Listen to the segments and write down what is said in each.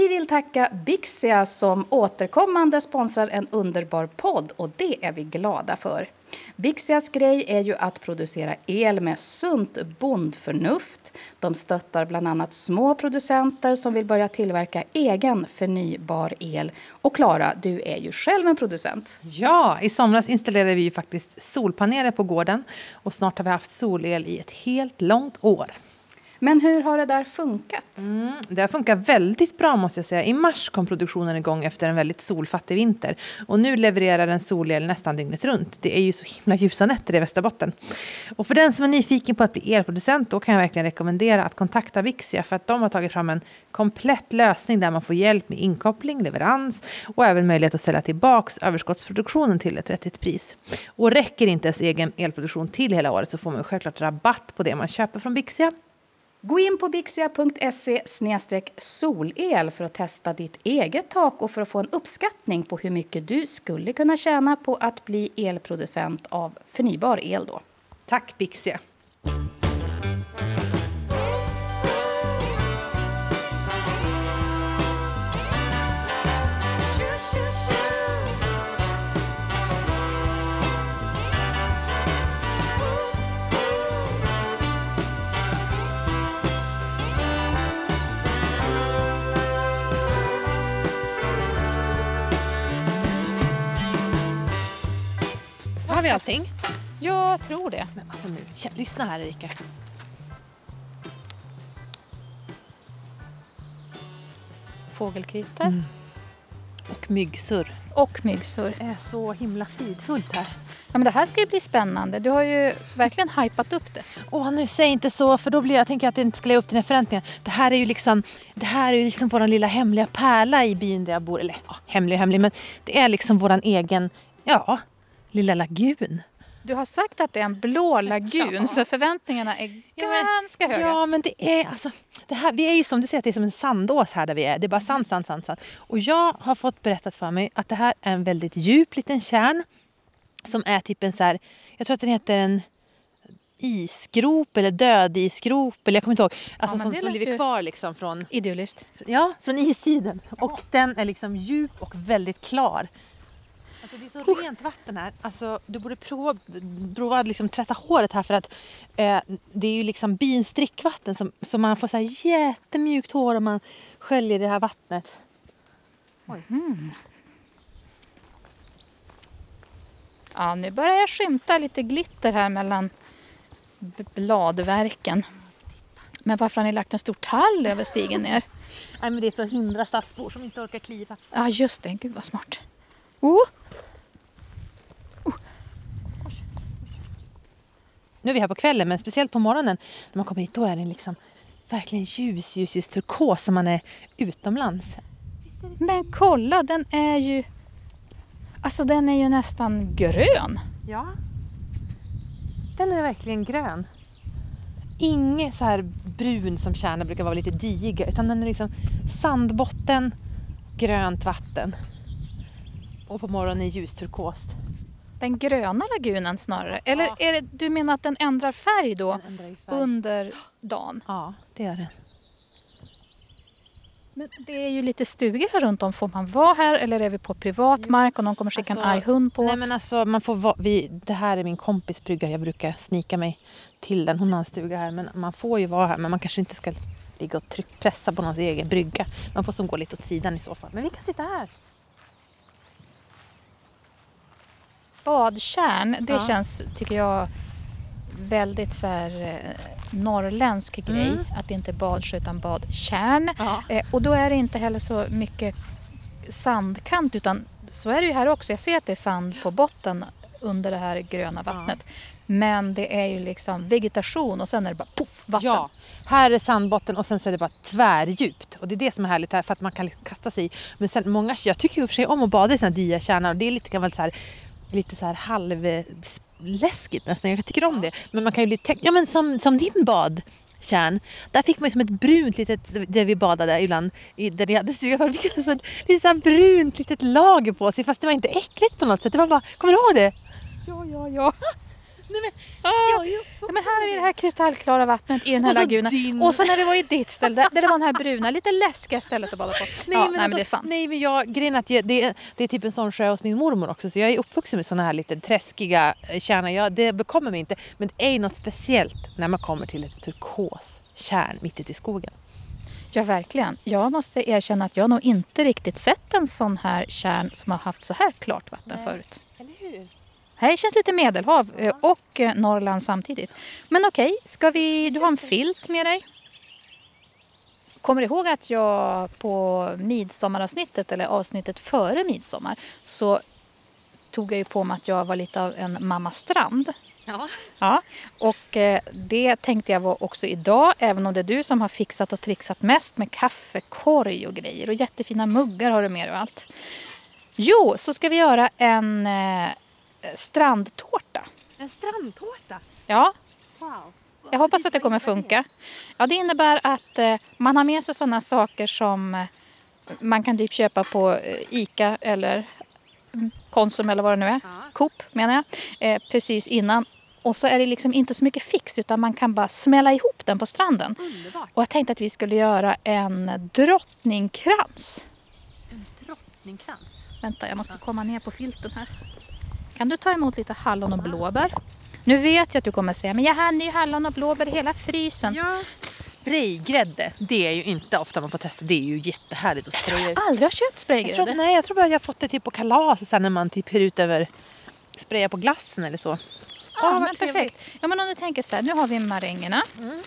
Vi vill tacka Bixia som återkommande sponsrar en underbar podd och det är vi glada för. Bixias grej är ju att producera el med sunt bondförnuft. De stöttar bland annat små producenter som vill börja tillverka egen förnybar el. Och Klara, du är ju själv en producent. Ja, i somras installerade vi ju faktiskt solpaneler på gården och snart har vi haft solel i ett helt långt år. Men hur har det där funkat? Mm, det har funkat väldigt bra måste jag säga. I mars kom produktionen igång efter en väldigt solfattig vinter. Och nu levererar den solel nästan dygnet runt. Det är ju så himla ljusa nätter i Västerbotten. Och för den som är nyfiken på att bli elproducent då kan jag verkligen rekommendera att kontakta Vixia för att de har tagit fram en komplett lösning där man får hjälp med inkoppling, leverans och även möjlighet att sälja tillbaks överskottsproduktionen till ett vettigt pris. Och räcker inte ens egen elproduktion till hela året så får man självklart rabatt på det man köper från Vixia. Gå in på bixia.se solel för att testa ditt eget tak och för att få en uppskattning på hur mycket du skulle kunna tjäna på att bli elproducent av förnybar el. Då. Tack Bixia! Har vi allting? Jag tror det. Men alltså nu, lyssna här Erika. Fågelkvitter. Mm. Och myggsurr. Och myggsurr. Det är så himla fridfullt här. Ja, men det här ska ju bli spännande. Du har ju verkligen hypat upp det. Åh, nu säg inte så, för då blir jag, tänker jag att det inte ska leva upp till den förväntningen. Det här är ju liksom, det här är liksom vår lilla hemliga pärla i byn där jag bor. Eller ja, hemlig och hemlig, men det är liksom vår egen, ja, lilla lagun. Du har sagt att det är en blå lagun, ja. så förväntningarna är ja, ganska höga. Ja, men det är alltså... Det här, vi är ju som du säger, att det är som en sandås här där vi är. Det är bara sand, sand, sand, sand. Och jag har fått berättat för mig att det här är en väldigt djup liten kärn. Som är typ en så här... Jag tror att den heter en isgrop eller dödisgrop. Eller jag kommer inte ihåg. Alltså ja, som, som lever kvar liksom från... Idylliskt. Ja, från istiden. Och den är liksom djup och väldigt klar. Alltså det är så oh. rent vatten här. Alltså, du borde prova, prova att liksom tvätta håret här för att eh, det är ju liksom byns drickvatten som, så man får så här jättemjukt hår om man sköljer det här vattnet. Oj. Mm. Ja, nu börjar jag skymta lite glitter här mellan bladverken. Men varför har ni lagt en stor tall över stigen ner? Nej, men det är för att hindra stadsbor som inte orkar kliva. Ja, just det. Gud vad smart. Oh. Oh. Nu är vi här på kvällen, men speciellt på morgonen när man kommer hit då är den liksom verkligen ljus, ljus, ljus turkos som man är utomlands. Men kolla, den är ju... Alltså den är ju nästan grön. Ja. Den är verkligen grön. Inget så här brun som kärnan brukar vara lite diiga utan den är liksom sandbotten, grönt vatten och på morgonen är ljusturkost. Den gröna lagunen snarare? Eller ja. är det, du menar att den ändrar färg då ändrar färg. under dagen? Ja, det gör den. Men det är ju lite stugor här runt om. Får man vara här eller är vi på privat mark och någon kommer skicka alltså, en arg hund på oss? Nej men alltså, man får vara, vi, det här är min kompis brygga. Jag brukar snika mig till den. Hon har en stuga här. Men man får ju vara här. Men man kanske inte ska ligga och tryck, pressa på någons egen brygga. Man får som gå lite åt sidan i så fall. Men vi kan sitta här. Badkärn, det ja. känns, tycker jag, väldigt så här, eh, norrländsk grej. Mm. Att det inte är badsjö utan badkärn. Ja. Eh, och då är det inte heller så mycket sandkant utan så är det ju här också. Jag ser att det är sand på botten under det här gröna vattnet. Ja. Men det är ju liksom vegetation och sen är det bara poff, vatten. Ja, här är sandbotten och sen så är det bara tvärdjupt. Och det är det som är härligt här för att man kan kasta sig i. Men sen många, jag tycker ju för sig om att bada i sådana diakärnor och det är lite gammalt så här lite så här halvläskigt nästan. Jag tycker om det. Men man kan ju bli ja men som, som din badkärn. Där fick man ju som ett brunt litet, där vi badade ibland, där vi hade stugan, fick man som ett lite så brunt litet lager på sig fast det var inte äckligt på något sätt. Det var bara, kommer du ihåg det? Ja, ja, ja. Nej, men, Ah, jag är men här vi det här kristallklara vattnet i den här Och lagunen. din- Och så när vi var i ditt ställe, där, där det var den här bruna, lite läskiga stället att bada på. Nej, ja, men, nej, alltså, men det är sant. Nej, men jag, grejen är att jag, det, är, det är typ en sån sjö hos min mormor också. Så jag är uppvuxen med såna här lite träskiga eh, kärnor. Jag, det bekommer mig inte. Men det är något speciellt när man kommer till en turkos kärn mitt ute i skogen. Ja, verkligen. Jag måste erkänna att jag nog inte riktigt sett en sån här kärn som har haft så här klart vatten Nej. förut. Eller hur? Här känns lite medelhav eh, och eh, Norrland samtidigt. Men okej, ska vi... Du har en filt med dig. Kommer du ihåg att jag på midsommaravsnittet, eller avsnittet före midsommar, så tog jag ju på mig att jag var lite av en mamma Strand. Ja. Ja, och eh, det tänkte jag vara också idag, även om det är du som har fixat och trixat mest med kaffekorg och grejer. Och jättefina muggar har du med dig och allt. Jo, så ska vi göra en strandtårta. En strandtårta. Ja, Wow. jag hoppas att det kommer funka. Ja, det innebär att eh, man har med sig sådana saker som eh, man kan typ köpa på eh, ICA eller mm, Konsum eller vad det nu är. Ja. Coop menar jag. Eh, precis innan. Och så är det liksom inte så mycket fix utan man kan bara smälla ihop den på stranden. Underbart. Och jag tänkte att vi skulle göra en drottningkrans. En drottningkrans. Vänta, jag måste komma ner på filten här. Kan du ta emot lite hallon och blåbär? Nu vet jag att du kommer säga, men jag hann ju hallon och blåbär i hela frysen. Ja. Spraygrädde, det är ju inte ofta man får testa. Det är ju jättehärligt att Jag tror spraya. jag aldrig har köpt Jag tror, spraygrädde. nej, jag tror bara jag har fått det typ på kalas sen när man typ hyr ut över spraya på glassen eller så. Ja, Åh, vad men perfekt. Ja, men om du tänker så här, nu har vi marängerna. Mm.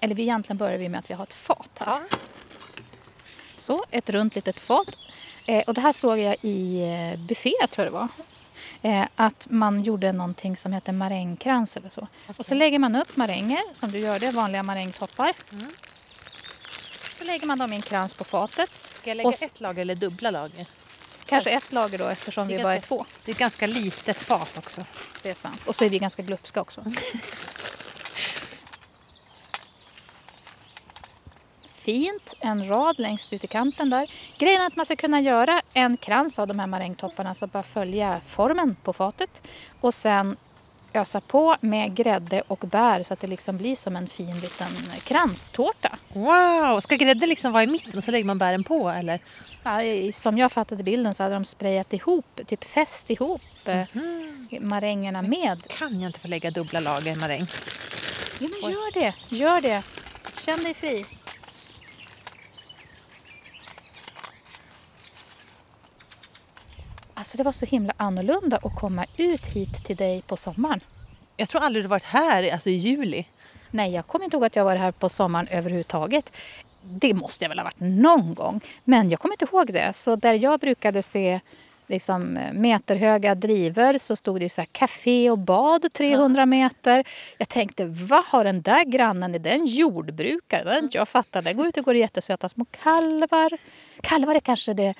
Eller vi egentligen börjar vi med att vi har ett fat här. Ja. Så, ett runt litet fat. Eh, och det här såg jag i eh, buffé, tror jag det var. Eh, att man gjorde någonting som heter marängkrans eller så. Och så lägger man upp maränger, som du gör det, vanliga marängtoppar. Mm. Så lägger man dem i en krans på fatet. Ska jag lägga Och s- ett lager eller dubbla lager? Kanske ett lager då eftersom vi bara är två. Det är ett ganska litet fat också. Det är sant. Och så är vi ganska glupska också. Fint, en rad längst ut i kanten där. Grejen är att man ska kunna göra en krans av de här marängtopparna, så bara följa formen på fatet. Och sen ösa på med grädde och bär så att det liksom blir som en fin liten kranstårta. Wow! Ska grädden liksom vara i mitten och så lägger man bären på eller? Ja, som jag fattade bilden så hade de sprayat ihop, typ fäst ihop eh, marängerna med Kan jag inte få lägga dubbla lager maräng? Ja, men gör det. Gör det. Känn dig fri. Alltså det var så himla annorlunda att komma ut hit till dig på sommaren. Jag tror aldrig du varit här alltså i juli. Nej, jag kommer inte ihåg att jag var här på sommaren överhuvudtaget. Det måste jag väl ha varit någon gång. Men jag kommer inte ihåg det. Så där jag brukade se liksom, meterhöga driver så stod det så här café och bad 300 meter. Jag tänkte, vad har den där grannen? Är den jordbrukare? Det hade inte jag fattat. Där går ut och går jättesöta små kalvar. Kalvar är kanske det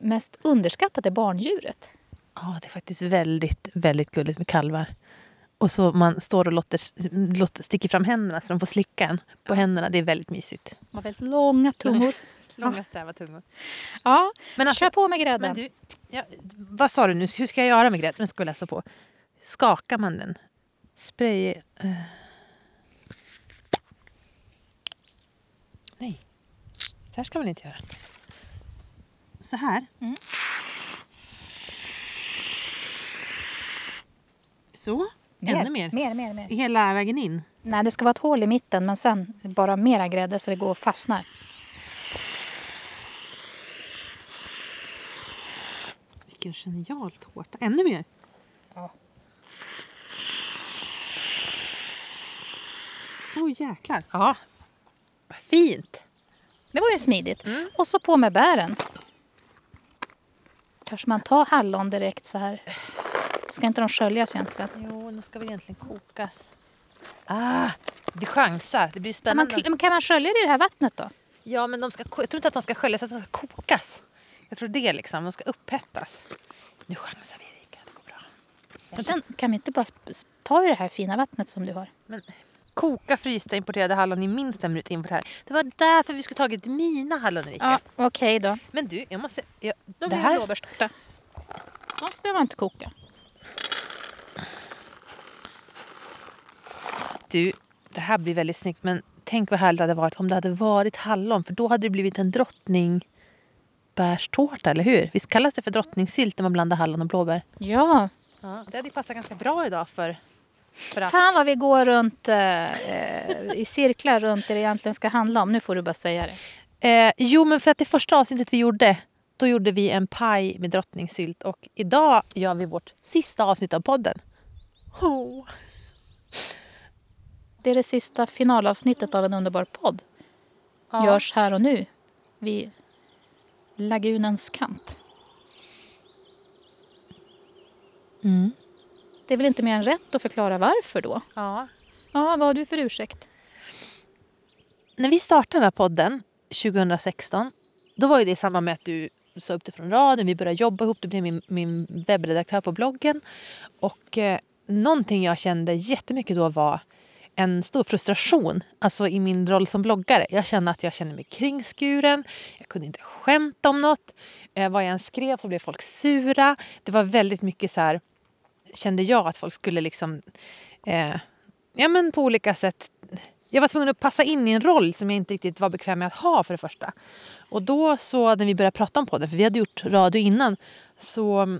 mest underskattade barndjuret. Ja, det är faktiskt väldigt, väldigt gulligt med kalvar. Och så man står och låter, låter, sticker fram händerna så de får slicka en på händerna. Det är väldigt mysigt. De har väldigt långa tungor. Långa sträva tungor. Ja, Men alltså- kör på med grädden. Men du, ja, vad sa du nu? Hur ska jag göra med grädden? Den ska vi läsa på. Skakar man den? Spray... eh. Nej. Så här ska man inte göra. Så här. Mm. Så. Ännu mer. Mer, mer, mer. Hela vägen in. Nej, det ska vara ett hål i mitten men sen bara mera grädde så det går och fastnar. Vilken genial tårta. Ännu mer. Ja. Åh oh, jäklar. Ja. Fint. Det var ju smidigt. Och så på med bären. Törs man ta hallon direkt så här? Ska inte de sköljas egentligen? Jo, de ska väl egentligen kokas. Ah, vi chansar. Det blir Kan man, spännande. kan man skölja det i det här vattnet då? Ja, men de ska, jag tror inte att de ska sköljas, att de ska kokas. Jag tror det liksom. De ska upphettas. Nu chansar vi, Erika. Det går bra. Sen kan vi inte bara ta i det här fina vattnet som du har? Men koka frysta importerade hallon i minst en minut inför det här. Det var därför vi skulle tagit mina hallon, Erika. Ja, okej då. Men du, jag måste... Jag, Då blir det blåbärstårta. De behöver man inte koka. du, det här blir väldigt snyggt men tänk vad härligt det hade varit om det hade varit hallon för då hade det blivit en drottningbärstårta, eller hur? Visst kallas det för drottningsylt när man blandar hallon och blåbär? Ja. ja det hade passat ganska bra idag för, för att... Fan vad vi går runt eh, i cirklar runt det det egentligen ska handla om. Nu får du bara säga det. Eh, jo, men för att det första avsnittet vi gjorde då gjorde vi en paj med drottningsylt och idag gör vi vårt sista avsnitt av podden. Oh. Det är det sista finalavsnittet av en underbar podd. Ja. Görs här och nu vid lagunens kant. Mm. Det är väl inte mer än rätt att förklara varför då? Ja. Ja, vad har du för ursäkt? När vi startade den här podden 2016 då var det i samband med att du sa upp det från radion, vi började jobba ihop, du blev min, min webbredaktör på bloggen. Och eh, någonting jag kände jättemycket då var en stor frustration alltså i min roll som bloggare. Jag kände att jag kände mig kringskuren. Jag kunde inte skämta om något. Eh, vad jag än skrev så blev folk sura. Det var väldigt mycket så här, kände jag att folk skulle liksom eh, ja, men på olika sätt jag var tvungen att passa in i en roll som jag inte riktigt var bekväm med att ha för det första. Och då så när vi började prata om podden, för vi hade gjort radio innan, så,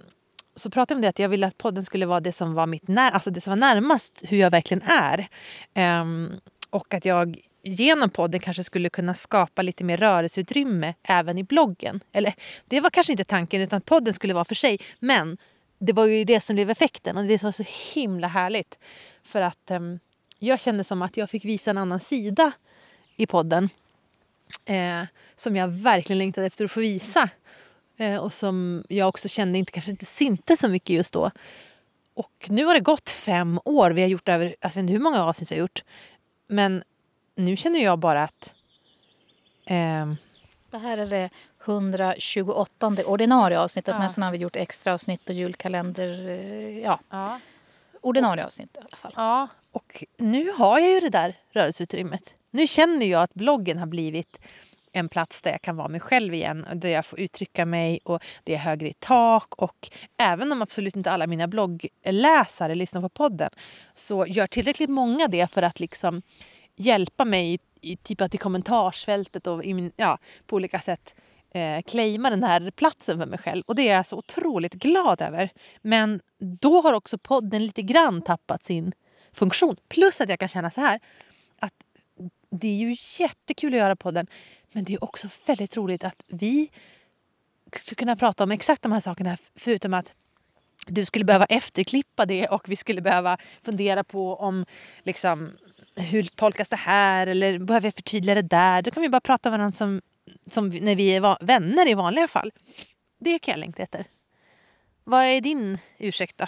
så pratade vi om det att jag ville att podden skulle vara det som var mitt när, alltså det som var närmast hur jag verkligen är. Um, och att jag genom podden kanske skulle kunna skapa lite mer rörelseutrymme även i bloggen. Eller det var kanske inte tanken utan podden skulle vara för sig. Men det var ju det som blev effekten och det var så himla härligt. För att eh, jag kände som att jag fick visa en annan sida i podden. Eh, som jag verkligen längtade efter att få visa. Eh, och som jag också kände inte, kanske inte syntes så mycket just då. Och nu har det gått fem år. Vi har gjort över, alltså, jag vet inte hur många avsnitt vi har gjort. Men nu känner jag bara att... Ehm, det här är det 128 ordinarie avsnittet. Ja. Men sen har vi gjort extra avsnitt och julkalender. Eh, ja. ja. Ordinarie avsnitt i alla fall. Ja, och nu har jag ju det där rörelseutrymmet. Nu känner jag att bloggen har blivit en plats där jag kan vara mig själv igen. Där jag får uttrycka mig och det är högre i tak. Och även om absolut inte alla mina bloggläsare lyssnar på podden så gör tillräckligt många det för att liksom hjälpa mig i, typ att i kommentarsfältet och i min, ja, på olika sätt eh, claima den här platsen för mig själv. Och det är jag så otroligt glad över. Men då har också podden lite grann tappat sin funktion. Plus att jag kan känna så här att det är ju jättekul att göra podden men det är också väldigt roligt att vi ska kunna prata om exakt de här sakerna förutom att du skulle behöva efterklippa det och vi skulle behöva fundera på om liksom, hur tolkas det här eller behöver jag förtydliga det där. Då kan vi bara prata med varandra som, som när vi är vänner i vanliga fall. Det kan jag längta efter. Vad är din ursäkt då?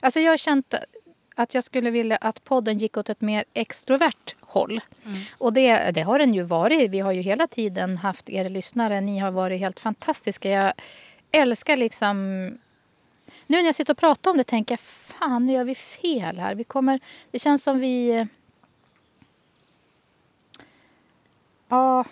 Alltså jag har känt att jag skulle vilja att podden gick åt ett mer extrovert håll. Mm. Och det, det har den ju varit. Vi har ju hela tiden haft er lyssnare. Ni har varit helt fantastiska. Jag älskar liksom... Nu när jag sitter och pratar om det tänker jag fan nu gör vi fel här. Vi kommer, det känns som vi... Ja,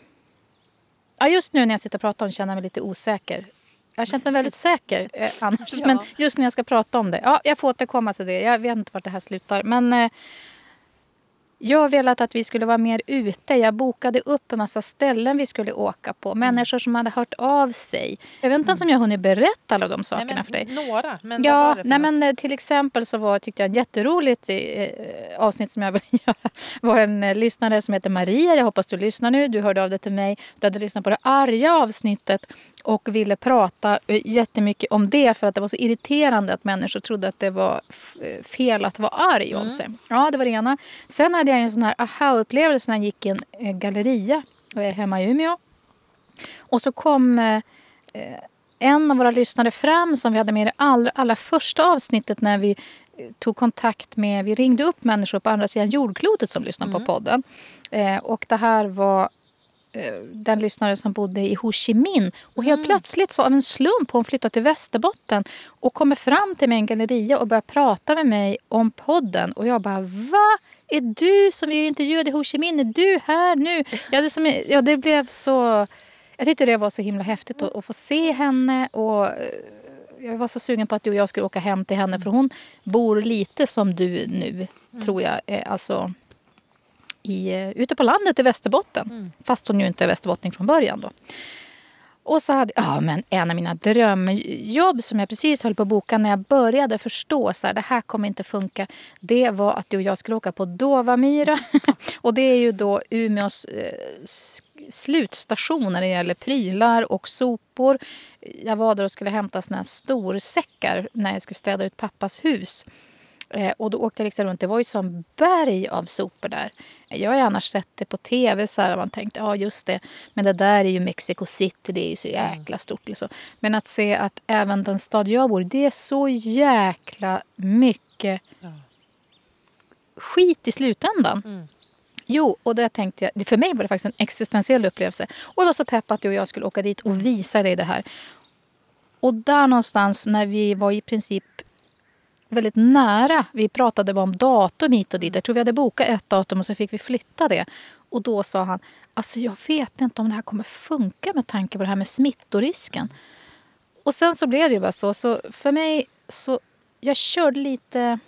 Ja, just nu när jag sitter och pratar om det känner jag mig lite osäker. Jag har känt mig väldigt säker eh, annars. Ja. Men just när jag ska prata om det. Ja, jag får återkomma till det. Jag vet inte vart det här slutar. Men eh, jag har velat att vi skulle vara mer ute. Jag bokade upp en massa ställen vi skulle åka på. Mm. Människor som hade hört av sig. Jag vet inte ens om jag hunnit berätta alla de sakerna nej, för dig. Några. Men ja, nej, men eh, till exempel så var, tyckte jag, ett jätteroligt eh, avsnitt som jag ville göra var en eh, lyssnare som heter Maria. Jag hoppas du lyssnar nu. Du hörde av dig till mig. Du hade lyssnat på det arga avsnittet och ville prata eh, jättemycket om det för att det var så irriterande att människor trodde att det var fel att vara arg mm. sig. Ja, det var det ena. Sen hade jag en sån här aha-upplevelse när jag gick i en eh, galleria hemma i Umeå. Och så kom eh, en av våra lyssnare fram som vi hade med i det allra, allra första avsnittet när vi tog kontakt med, vi ringde upp människor på andra sidan jordklotet som lyssnade mm. på podden. och det här var Eh, den lyssnare som bodde i Ho Chi Minh. Och helt mm. plötsligt, så av en slump, hon flyttat till Västerbotten och kommer fram till mig i en galleria och börjar prata med mig om podden. Och jag bara, va? Är du som vi intervjuade i Ho Chi Minh, är du här nu? Ja, det, som, ja, det blev så... Jag tyckte det var så himla häftigt att, att få se henne. Och eh, jag var så sugen på att du och jag skulle åka hem till henne för hon bor lite som du nu mm. tror jag. Alltså, i, eh, ute på landet i Västerbotten. Mm. Fast hon ju inte är västerbottning från början. Då. Och så hade ja, men en av mina drömjobb som jag precis höll på att boka när jag började förstå att det här kommer inte funka. Det var att du och jag skulle åka på Dovamyra. och det är ju då Umeås eh, slutstation när det gäller prylar och sopor. Jag var där och skulle hämta såna här storsäckar när jag skulle städa ut pappas hus. Eh, och då åkte jag liksom runt. Det var ju som berg av sopor där. Jag har annars sett det på tv. Så här, man tänkte, ja just det. Men det där är ju Mexico City. Det är ju så mm. jäkla stort. Liksom. Men att se att även den stad jag bor det är så jäkla mycket ja. skit i slutändan. Mm. Jo, och det tänkte jag, för mig var det faktiskt en existentiell upplevelse. Och jag var så pepp att du och jag skulle åka dit och visa dig det här. Och där någonstans när vi var i princip väldigt nära. Vi pratade om datum hit och dit. Jag tror vi hade bokat ett datum och så fick vi flytta det. Och då sa han, alltså jag vet inte om det här kommer funka med tanke på det här med smittorisken. Och sen så blev det ju bara så. Så för mig så, jag körde lite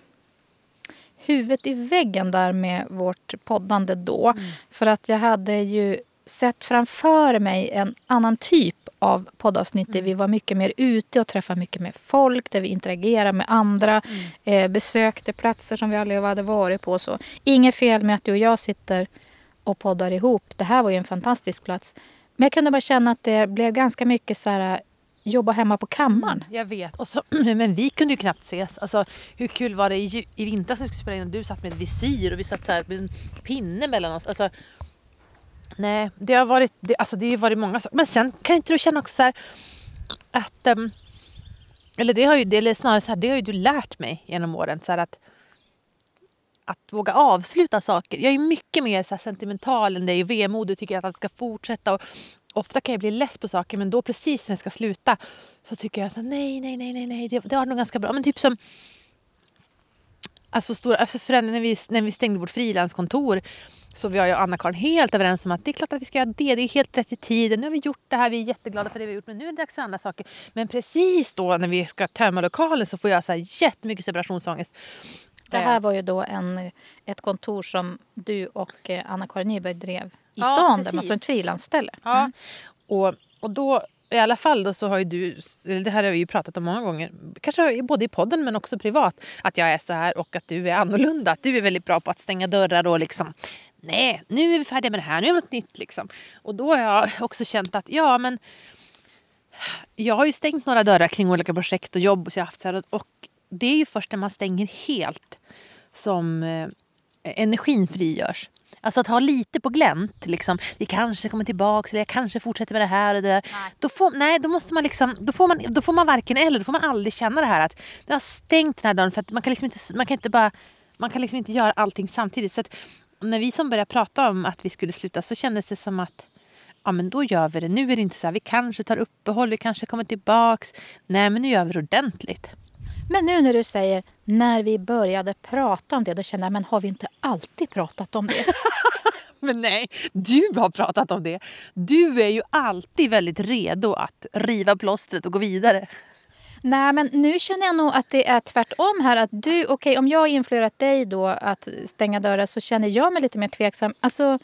huvudet i väggen där med vårt poddande då. Mm. För att jag hade ju sett framför mig en annan typ av poddavsnitt mm. där vi var mycket mer ute och träffade mycket mer folk, där vi interagerade med andra, mm. eh, besökte platser som vi aldrig hade varit på. Så. Inget fel med att du och jag sitter och poddar ihop. Det här var ju en fantastisk plats. Men jag kunde bara känna att det blev ganska mycket så här jobba hemma på kammaren. Jag vet. Och så, men vi kunde ju knappt ses. Alltså, hur kul var det i, i vintras när vi skulle spela in och du satt med ett visir och vi satt så här med en pinne mellan oss. Alltså, Nej, det har varit, det, alltså det har varit många saker. Men sen kan inte du känna också så här att... Um, eller det har ju, eller snarare så här, det har ju du lärt mig genom åren. Så att, att våga avsluta saker. Jag är mycket mer så sentimental än dig, och vemodig och tycker att allt ska fortsätta. Och ofta kan jag bli less på saker men då precis när det ska sluta så tycker jag så nej, nej, nej, nej, nej, det, det var nog ganska bra. Men typ som alltså stora, alltså när, vi, när vi stängde vårt frilanskontor så vi har ju Anna-Karin helt överens om att det är klart att vi ska göra det. Det är helt rätt i tiden. Nu har vi gjort det här. Vi är jätteglada för det vi har gjort. Men nu är det dags för andra saker. Men precis då när vi ska tömma lokalen så får jag så här jättemycket separationsångest. Det här var ju då en, ett kontor som du och eh, Anna-Karin Nyberg drev i ja, stan. Precis. Där man ett frilansställe. Ja. Mm. Och, och då i alla fall då så har ju du, det här har vi ju pratat om många gånger, kanske både i podden men också privat, att jag är så här och att du är annorlunda. Att du är väldigt bra på att stänga dörrar och liksom nej, nu är vi färdiga med det här, nu är det något nytt liksom. Och då har jag också känt att ja men jag har ju stängt några dörrar kring olika projekt och jobb och så jag haft så här, och det är ju först när man stänger helt som eh, energin frigörs. Alltså att ha lite på glänt. Liksom. Vi kanske kommer tillbaka, eller jag kanske fortsätter med det här och det där. Nej. Då, får, nej, då, måste man liksom, då, får man, då får man varken eller. Då får man aldrig känna det här att du har stängt den här dörren. För att man kan liksom inte, man kan inte bara man kan liksom inte göra allting samtidigt. Så när vi som började prata om att vi skulle sluta så kändes det som att ja men då gör vi det. Nu är det inte så här, vi kanske tar uppehåll, vi kanske kommer tillbaks. Nej men nu gör vi det ordentligt. Men nu när du säger när vi började prata om det, då känner jag, men har vi inte alltid pratat om det? men nej, du har pratat om det. Du är ju alltid väldigt redo att riva plåstret och gå vidare. Nej, men nu känner jag nog att det är tvärtom här. Att du, okay, om jag har influerat dig då att stänga dörrar så känner jag mig lite mer tveksam. Alltså,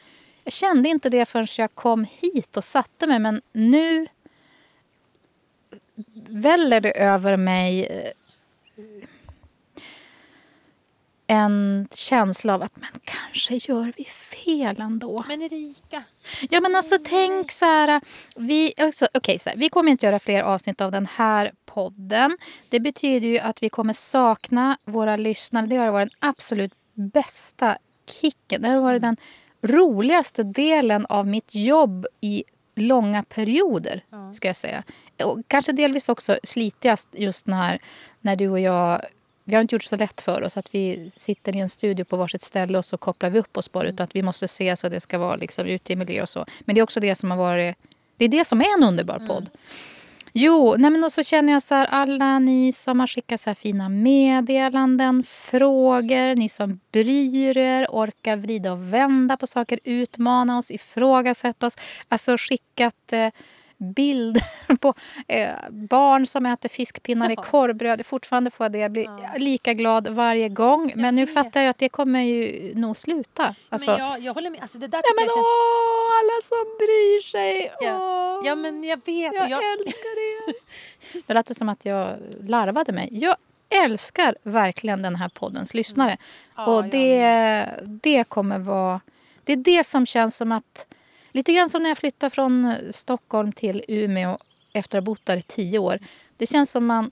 jag kände inte det förrän jag kom hit och satte mig. Men nu väller det över mig eh, en känsla av att men kanske gör vi fel ändå. Men Erika. Ja men alltså tänk så här. Vi, också, okay, så här, vi kommer inte göra fler avsnitt av den här podden. Det betyder ju att vi kommer sakna våra lyssnare. Det har varit den absolut bästa kicken. Det har varit den roligaste delen av mitt jobb i långa perioder. ska jag säga. Och kanske delvis också slitigast just när, när du och jag vi har inte gjort det så lätt för oss att vi sitter i en studio på varsitt ställe och så kopplar vi upp oss bara. Utan att vi måste ses och det ska vara liksom ute i miljö och så. Men det är också det som har varit... Det är det som är en underbar podd. Mm. Jo, nej men och så känner jag så här, alla ni som har skickat så här fina meddelanden, frågor, ni som bryr er, orkar vrida och vända på saker, utmana oss, ifrågasätta oss. Alltså skickat eh, bilder på eh, barn som äter fiskpinnar i korvbröd. Fortfarande får jag det. Jag blir ja. lika glad varje gång. Men nu fattar jag att det kommer ju nog sluta. Alltså, men jag, jag håller med. Alltså, det där ja, men, känns... åh, alla som bryr sig. Ja. ja, men jag vet. Jag, jag... älskar det. det lät som att jag larvade mig. Jag älskar verkligen den här poddens lyssnare. Mm. Ja, och det, det kommer vara... Det är det som känns som att... Lite grann som när jag flyttade från Stockholm till Umeå efter att ha bott där i tio år. Det känns som man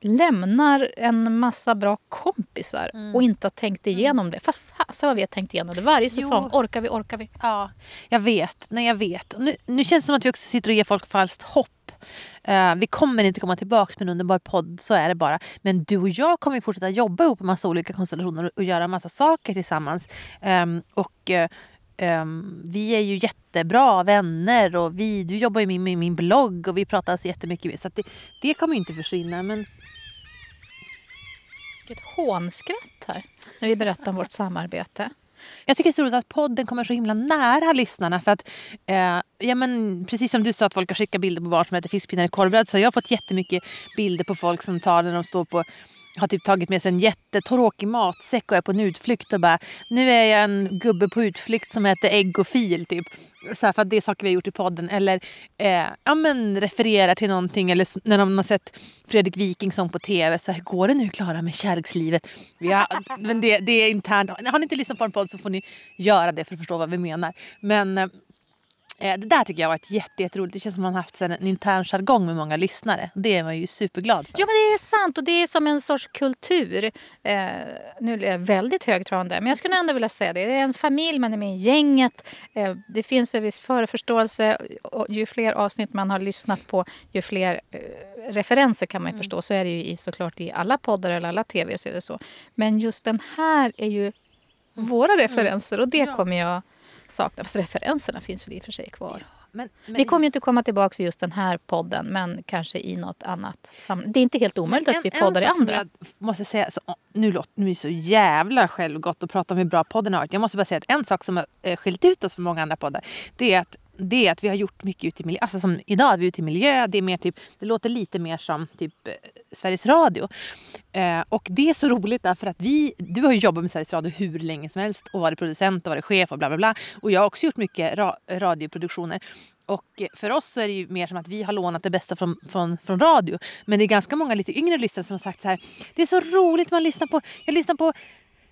lämnar en massa bra kompisar mm. och inte har tänkt mm. igenom det. Fast fasen vad vi har tänkt igenom det. Varje säsong jo. orkar vi, orkar vi. Ja, jag vet. Nej, jag vet. Nu, nu känns det som att vi också sitter och ger folk falskt hopp Uh, vi kommer inte komma tillbaka med en underbar podd, så är det bara. Men du och jag kommer fortsätta jobba ihop i massa olika konstellationer och göra massa saker tillsammans. Um, och uh, um, vi är ju jättebra vänner och vi, du jobbar ju med min, min blogg och vi pratar så jättemycket. Så det, det kommer inte försvinna. Men... Vilket hånskratt här när vi berättar om vårt samarbete. Jag tycker det är så roligt att podden kommer så himla nära lyssnarna. För att, eh, ja, men, precis som du sa att folk har skickat bilder på barn som äter fiskpinnar i korvbröd så har jag fått jättemycket bilder på folk som tar när de står på har typ tagit med sig en jättetråkig matsäck och är på en utflykt och bara nu är jag en gubbe på utflykt som äter ägg och fil typ. Så här, för att det är saker vi har gjort i podden. Eller eh, ja, men refererar till någonting eller när de har sett Fredrik Wikingsson på tv. Så här, hur går det nu Klara med kärlekslivet? Men det, det är internt. Har ni inte lyssnat på en podd så får ni göra det för att förstå vad vi menar. Men Eh, det där tycker jag har varit jätte, jätteroligt. Det känns som att man har haft en intern jargong med många lyssnare. Det är man ju superglad för. Ja men det är sant och det är som en sorts kultur. Eh, nu är jag väldigt högtravande men jag skulle ändå vilja säga det. Det är en familj, man är med i gänget. Eh, det finns en viss förförståelse. Och ju fler avsnitt man har lyssnat på ju fler eh, referenser kan man mm. förstå. Så är det ju i, såklart i alla poddar eller alla tv-serier. Så. Men just den här är ju våra mm. referenser och det kommer jag saknar. Fast referenserna finns väl i och för sig kvar. Ja, men, men... Vi kommer ju inte komma tillbaka i just den här podden, men kanske i något annat sammanhang. Det är inte helt omöjligt en, att vi poddar i andra. Jag måste säga, så, nu, låter, nu är det så jävla självgott att prata om hur bra podden har varit. Jag måste bara säga att en sak som har eh, skilt ut oss från många andra poddar, det är att det är att vi har gjort mycket ute i miljö. Alltså som idag är vi ute i miljö. Det, är mer typ, det låter lite mer som typ eh, Sveriges Radio. Eh, och det är så roligt därför att vi, du har ju jobbat med Sveriges Radio hur länge som helst och varit producent och varit chef och bla bla bla. Och jag har också gjort mycket ra radioproduktioner. Och för oss så är det ju mer som att vi har lånat det bästa från, från, från radio. Men det är ganska många lite yngre lyssnare som har sagt så här. Det är så roligt man lyssnar på. Jag lyssnar på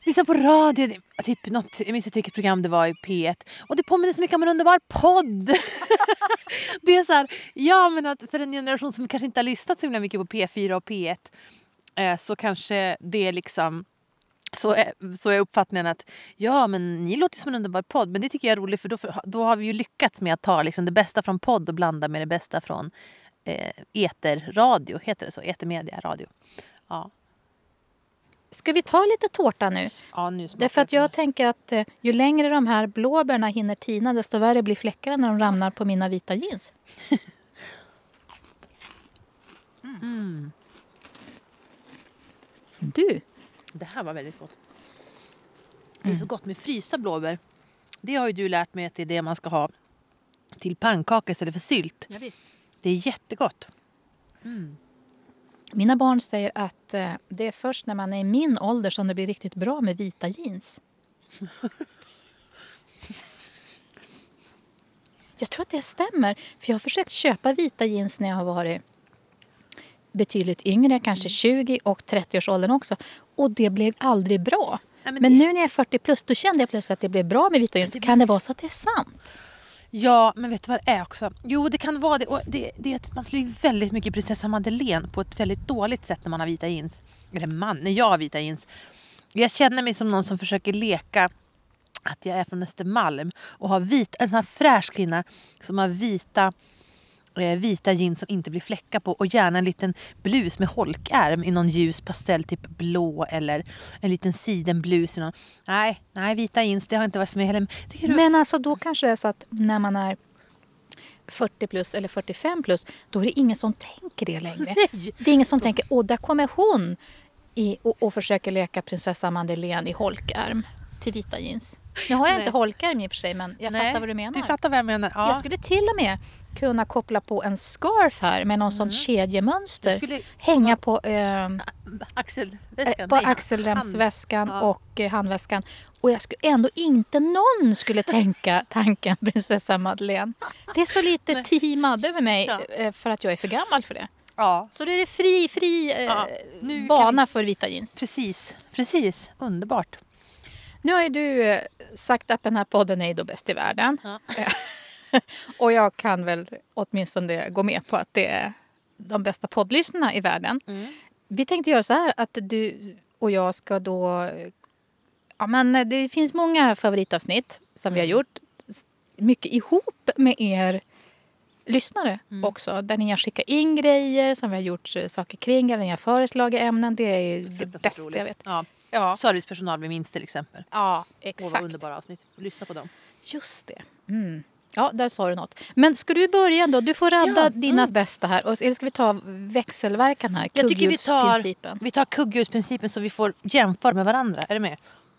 lyssna på radio. Typ något, jag minns inte vilket program det var i P1. Och det påminner så mycket om en underbar podd. det är så här, ja men att för en generation som kanske inte har lyssnat så himla mycket på P4 och P1 eh, så kanske det är liksom så är, så är uppfattningen att ja, men ni låter som en underbar podd. Men det tycker jag är roligt för då, då har vi ju lyckats med att ta liksom det bästa från podd och blanda med det bästa från eh, eterradio. Heter det så? Etermedia, radio. Ja. Ska vi ta lite tårta nu? Ja, nu Därför att jag tänker att eh, ju längre de här blåbärna hinner tina desto värre blir fläckarna när de ramlar på mina vita jeans. mm. Du! Det här var väldigt gott. Det är så mm. gott med frysta blåbär. Det har ju du lärt mig att det är det man ska ha till pannkaka istället för sylt. Ja, visst. Det är jättegott. Mm. Mina barn säger att eh, det är först när man är i min ålder som det blir riktigt bra med vita jeans. Jag tror att det stämmer. För Jag har försökt köpa vita jeans när jag har varit betydligt yngre, kanske 20 och 30-årsåldern också. Och det blev aldrig bra. Ja, men, men det... nu när jag är 40 plus, då kände jag plötsligt att det blev bra med vita jeans. Kan det vara så att det är sant? Ja, men vet du vad det är också? Jo, det kan vara det. Och det, det är att man blir väldigt mycket prinsessa Madeleine på ett väldigt dåligt sätt när man har vita jeans. Eller man, när jag har vita jeans. Jag känner mig som någon som försöker leka att jag är från Östermalm och har vit, en sån här fräsch kvinna som har vita vita jeans som inte blir fläckar på och gärna en liten blus med holkärm i någon ljus pastell, typ blå eller en liten sidenblus. I någon. Nej, nej, vita jeans det har inte varit för mig heller. Du... Men alltså då kanske det är så att när man är 40 plus eller 45 plus, då är det ingen som tänker det längre. Nej. Det är ingen som tänker, åh där kommer hon i, och, och försöker leka prinsessa Madeleine i holkärm. till vita jeans. Nu har jag Nej. inte holkar i och för sig men jag Nej, fattar vad du menar. Du fattar vad jag menar? Ja. Jag skulle till och med kunna koppla på en scarf här med någon sån kedjemönster. Hänga på, eh, axelväskan. eh, på Nej, axelremsväskan Ja. och eh, handväskan. Och jag skulle ändå inte någon skulle tänka tanken prinsessa Madeleine. Det är så lite teamad över mig Ja. eh, för att jag är för gammal för det. Ja, Så det är fri, fri eh, Ja, bana för vita jeans. precis. Precis. Underbart. Nu har ju du eh, sagt att den här podden är då bäst i världen. Ja. Och jag kan väl åtminstone gå med på att det är de bästa poddlyssnarna i världen. Mm. Vi tänkte göra så här att du och jag ska då... Ja, men det finns många favoritavsnitt som vi har gjort. S- Mycket ihop med er lyssnare också. Där ni har skickat in grejer som vi har gjort eh, saker kring. Eller ni har föreslagit ämnen. Det är det Fruktansvärt bästa jag vet. Ja. Ja, Servicepersonal vi minns till exempel. ja Åh, vad exakt. underbara avsnitt. Lyssna på dem. Just det. Mm. Ja, där sa du något. Men ska du börja då? Du får radda Ja, dina bästa här. Och- Eller ska vi ta växelverkan här? Jag tycker vi tar, vi tar kugghjulsprincipen så vi får jämföra med varandra. Är du med?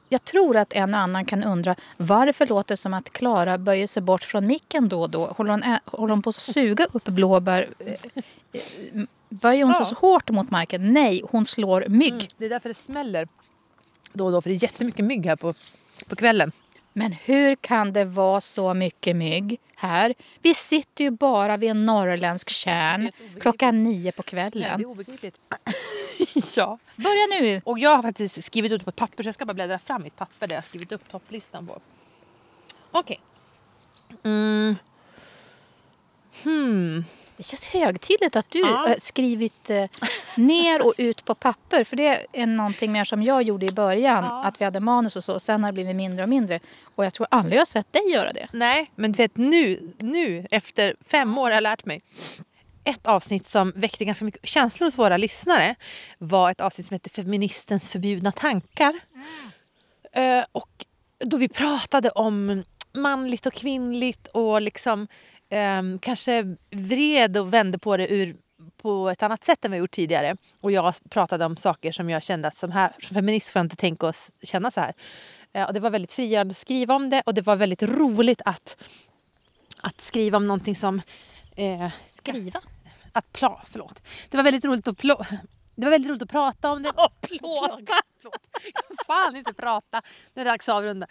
Jag tror att en och annan kan undra varför låter det som att Klara böjer sig bort från micken då och då? Håller hon, ä- håller hon på att suga upp blåbär? Eh, eh, Böjer hon sig Ja. så hårt mot marken? Nej, hon slår mygg. Mm. Det är därför det smäller då och då. För det är jättemycket mygg här på, på kvällen. Men hur kan det vara så mycket mygg här? Vi sitter ju bara vid en norrländsk tjärn klockan nio på kvällen. det är obegripligt. ja. Börja nu! Och jag har faktiskt skrivit ut på ett papper så jag ska bara bläddra fram mitt papper där jag skrivit upp topplistan på. Okej. Mm. Hmm. Det känns högtidligt att du Ja. har skrivit eh, ner och ut på papper. För det är någonting mer som jag gjorde i början. Ja. Att vi hade manus och så. Sen har det blivit mindre och mindre. Och jag tror aldrig jag har sett dig göra det. Nej, men du vet nu, nu efter fem år har jag lärt mig. Ett avsnitt som väckte ganska mycket känslor hos våra lyssnare var ett avsnitt som heter Feministens förbjudna tankar. Eh, och då vi pratade om manligt och kvinnligt och liksom ehm, kanske vred och vände på det ur på ett annat sätt än vi gjort tidigare. Och jag pratade om saker som jag kände att som, här, som feminist får jag inte tänka och s- känna så här. Eh, och det var väldigt frigörande att skriva om det och det var väldigt roligt att, att skriva om någonting som... Eh, Skriva. att pla, förlåt. Det var väldigt roligt att plå, Det var väldigt roligt att prata om det. plåta. Förlåt. Jag kan fan inte prata. Nu är det dags att avrunda.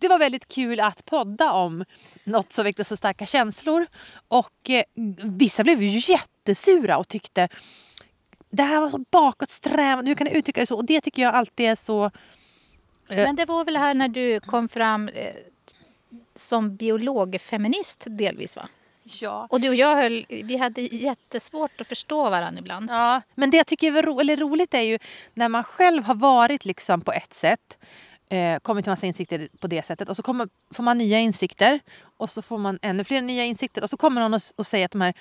Det var väldigt kul att podda om något som väckte så starka känslor. Och eh, vissa blev ju jättesura och tyckte det här var så bakåtsträvande. Hur kan du uttrycka det så? Och det tycker jag alltid är så... Men det var väl här när du kom fram eh, som biologfeminist delvis va? Ja. Och du och jag höll, vi hade jättesvårt att förstå varandra ibland. Ja, men det jag tycker är ro, roligt är ju när man själv har varit liksom på ett sätt, eh, kommit till massa insikter på det sättet och så kommer, får man nya insikter och så får man ännu fler nya insikter och så kommer någon och, och säger att de här,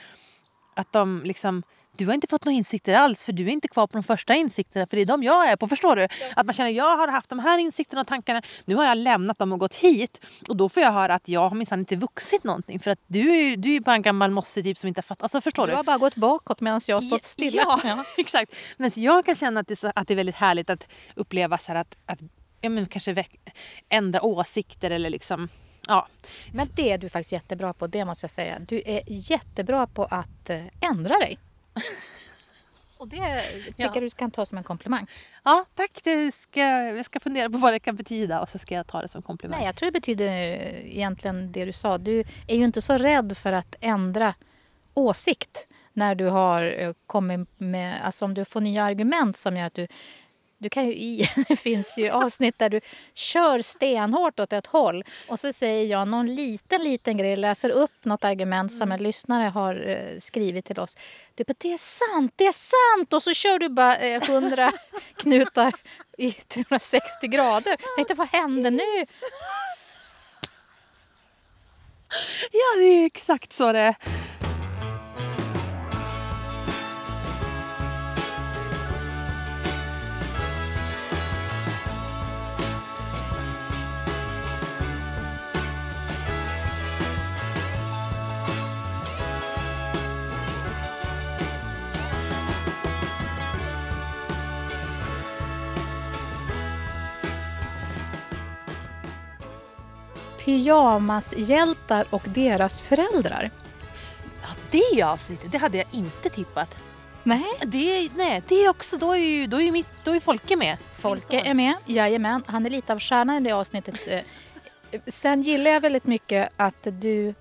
att de liksom du har inte fått några insikter alls för du är inte kvar på de första insikterna för det är de jag är på. Förstår du? Att man känner jag har haft de här insikterna och tankarna. Nu har jag lämnat dem och gått hit. Och då får jag höra att jag har minsann inte vuxit någonting. För att du är ju du är ju bara en gammal mosse typ som inte har fattat. Alltså förstår Du du? har bara gått bakåt medan jag har stått stilla. Ja, exakt. Men jag kan känna att det, är så, att det är väldigt härligt att uppleva så här att, att ja, men kanske ändra åsikter eller liksom... Ja. Men det är du faktiskt jättebra på, det måste jag säga. Du är jättebra på att eh, ändra dig. Och det tycker Ja. jag du kan ta som en komplimang. ja, tack. Det ska, jag ska fundera på vad det kan betyda och så ska jag ta det som komplimang. Nej, jag tror det betyder eh, egentligen det du sa. Du är ju inte så rädd för att ändra åsikt när du har eh, kommit med, alltså om du får nya argument som gör att du du kan ju i, det finns ju avsnitt där du kör stenhårt åt ett håll och så säger jag någon liten, liten grej, läser upp något argument som en lyssnare har eh, skrivit till oss. Du bara, det är sant, det är sant! Och så kör du bara eh, 100 knutar i 360 grader. Jag tänkte, vad hände nu? Ja, det är exakt så det är. Pyjamashjältar och deras föräldrar. Ja, det avsnittet, det hade jag inte tippat. Nej. Det, nej, det är också, då är ju, då är mitt, då är Folke med. Folke är med, jajamän. Han är lite av stjärnan i det avsnittet. Eh, Sen gillar jag väldigt mycket att du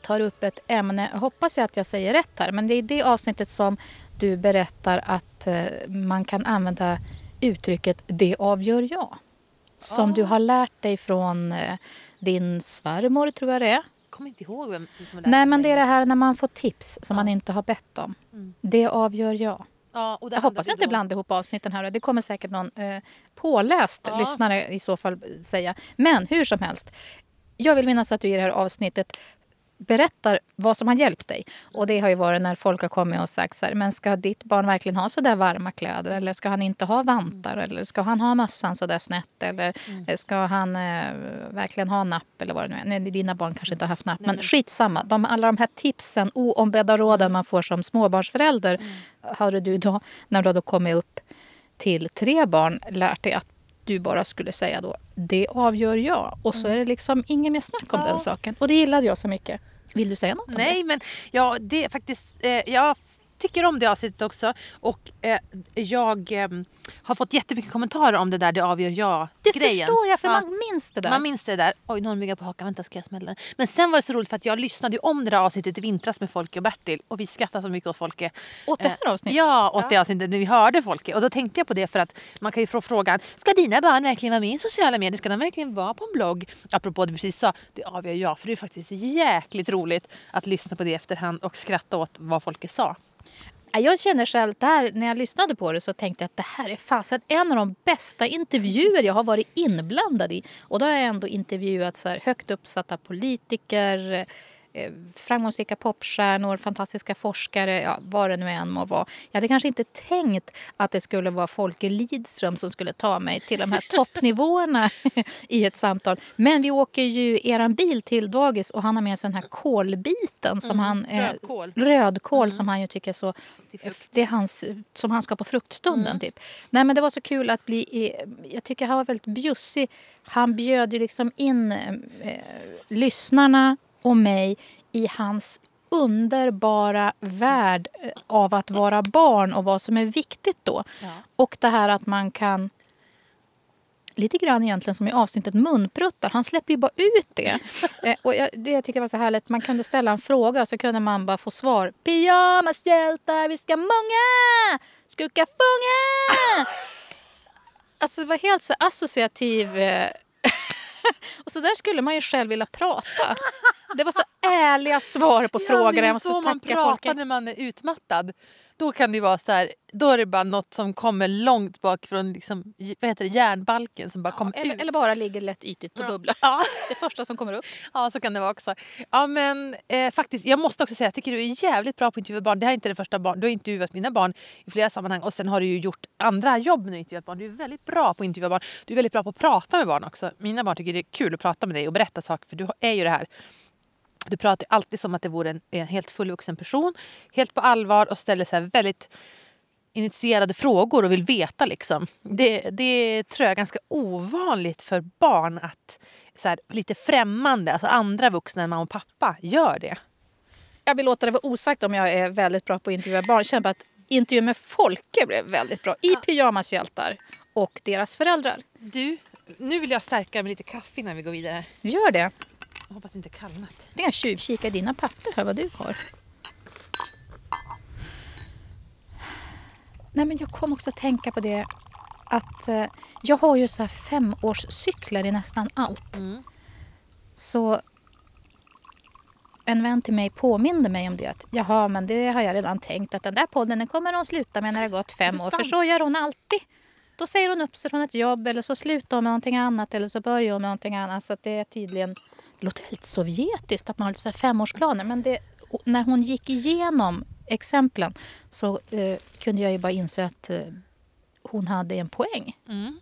tar upp ett ämne, hoppas jag att jag säger rätt här, men det är det avsnittet som du berättar att eh, man kan använda uttrycket det avgör jag. Som Ah. du har lärt dig från eh, din svärmor, tror jag det är. Jag kommer inte ihåg vem som lärt Nej, men det är det här när man får tips som Ja. man inte har bett om. Mm. Det avgör jag. Ja, Jag hoppas jag inte då- blandar ihop avsnitten här. Det kommer säkert någon eh, påläst Ja. lyssnare i så fall säga. Men hur som helst. Jag vill minnas att du i det här avsnittet berättar vad som har hjälpt dig. Och det har ju varit när folk har kommit och sagt så här, men ska ditt barn verkligen ha så där varma kläder? Eller ska han inte ha vantar? Eller ska han ha mössan så där snett? Eller eh, ska han eh, verkligen ha napp? Eller vad det nu är. Nej, dina barn kanske inte har haft napp. Nej, Men men- skitsamma. De, alla de här tipsen, oombedda råden man får som småbarnsförälder. Hörde du då, när du då kommit upp till tre barn, lärt dig att du bara skulle säga då det avgör jag. Och så är det liksom inget mer snack om Ja. den saken. Och det gillade jag så mycket. Vill du säga något om det? Nej, men ja, det är faktiskt... Eh, jag tycker om det avsnittet också. Och eh, jag eh, har fått jättemycket kommentarer om det där det avgör jag Det förstår jag, för Ja. man minns det där. Man minns det där. Oj, någon myggar på hakan. Vänta, ska jag smälla den? Men sen var det så roligt för att jag lyssnade ju om det där avsnittet i vintras med Folke och Bertil. Och vi skrattade så mycket åt Folke. Åt det här Eh, avsnittet? Ja, åt Ja. det avsnittet när vi hörde Folke. Och då tänkte jag på det för att man kan ju få frågan, ska dina barn verkligen vara med i sociala medier? Ska de verkligen vara på en blogg? Apropå det du precis sa, det avgör jag. För det är faktiskt jäkligt roligt att lyssna på det i efterhand och skratta åt vad Folke sa. Jag känner själv där, när jag lyssnade på det så tänkte jag att det här är fasen en av de bästa intervjuer jag har varit inblandad i. Och då har jag ändå intervjuat så här högt uppsatta politiker, eh, framgångsrika popstjärnor, fantastiska forskare, ja, vad det nu än må vara. Jag hade kanske inte tänkt att det skulle vara Folke Lidström som skulle ta mig till de här toppnivåerna i ett samtal. Men vi åker ju eran bil till dagis och han har med sig den här kolbiten som han... eh, rödkål. Rödkål som han ju tycker så... Det är hans, som han ska på fruktstunden. Typ. Nej, men det var så kul att bli... Jag tycker han var väldigt bjussig. Han bjöd ju liksom in eh, lyssnarna och mig i hans underbara värld eh, av att vara barn och vad som är viktigt då. Ja. Och det här att man kan... Lite grann egentligen som i avsnittet munpruttar. Han släpper ju bara ut det. Eh, och jag, det jag tycker var så härligt. Man kunde ställa en fråga och så kunde man bara få svar. Pyjamashjältar, vi ska många! Skuka funga! Alltså det var helt så associativ. eh, och så där skulle man ju själv vilja prata. Det var så ärliga svar på frågor. Ja, det är så man pratar folket. när man är utmattad. Då kan det vara så här, då är det bara något som kommer långt bak från liksom, vad heter det, järnbalken som bara kommer Eller, ut. eller bara ligger lätt ytligt och bubblar. Ja. Det första som kommer upp. Ja, så kan det vara också. Ja, men eh, faktiskt, jag måste också säga, jag tycker du är jävligt bra på att intervjua barn. Det här är inte det första barn. Du har intervjuat mina barn i flera sammanhang och sen har du ju gjort andra jobb när du intervjuat barn. Du är väldigt bra på att intervjua barn. Du är väldigt bra på att prata med barn också. Mina barn tycker det är kul att prata med dig och berätta saker för du är ju det här. Du pratar alltid som att det vore en, en helt fullvuxen person, helt på allvar och ställer så här väldigt initierade frågor och vill veta. Liksom. Det, det tror jag är ganska ovanligt för barn att så här, lite främmande, alltså andra vuxna än mamma och pappa, gör det. Jag vill låta det vara osagt om jag är väldigt bra på att intervjua barn. Jag känner att intervjun med Folke blev väldigt bra. I pyjamashjältar och deras föräldrar. Du, nu vill jag stärka med lite kaffe innan vi går vidare. Gör det. Jag hoppas det inte kallnat. Det är tjuvkika i dina papper, hör vad du har. Nej, men jag kom också att tänka på det att eh, jag har ju så här femårscyklar i nästan allt. Mm. Så en vän till mig påminde mig om det. Att, Jaha, men det har jag redan tänkt att den där podden den kommer hon sluta med när det har gått fem år. För så gör hon alltid. Då säger hon upp sig från ett jobb eller så slutar hon med någonting annat eller så börjar hon med någonting annat. Så att det är tydligen, låter väldigt sovjetiskt att man har lite så femårsplaner. Men det, när hon gick igenom exemplen så eh, kunde jag ju bara inse att eh, hon hade en poäng. Mm.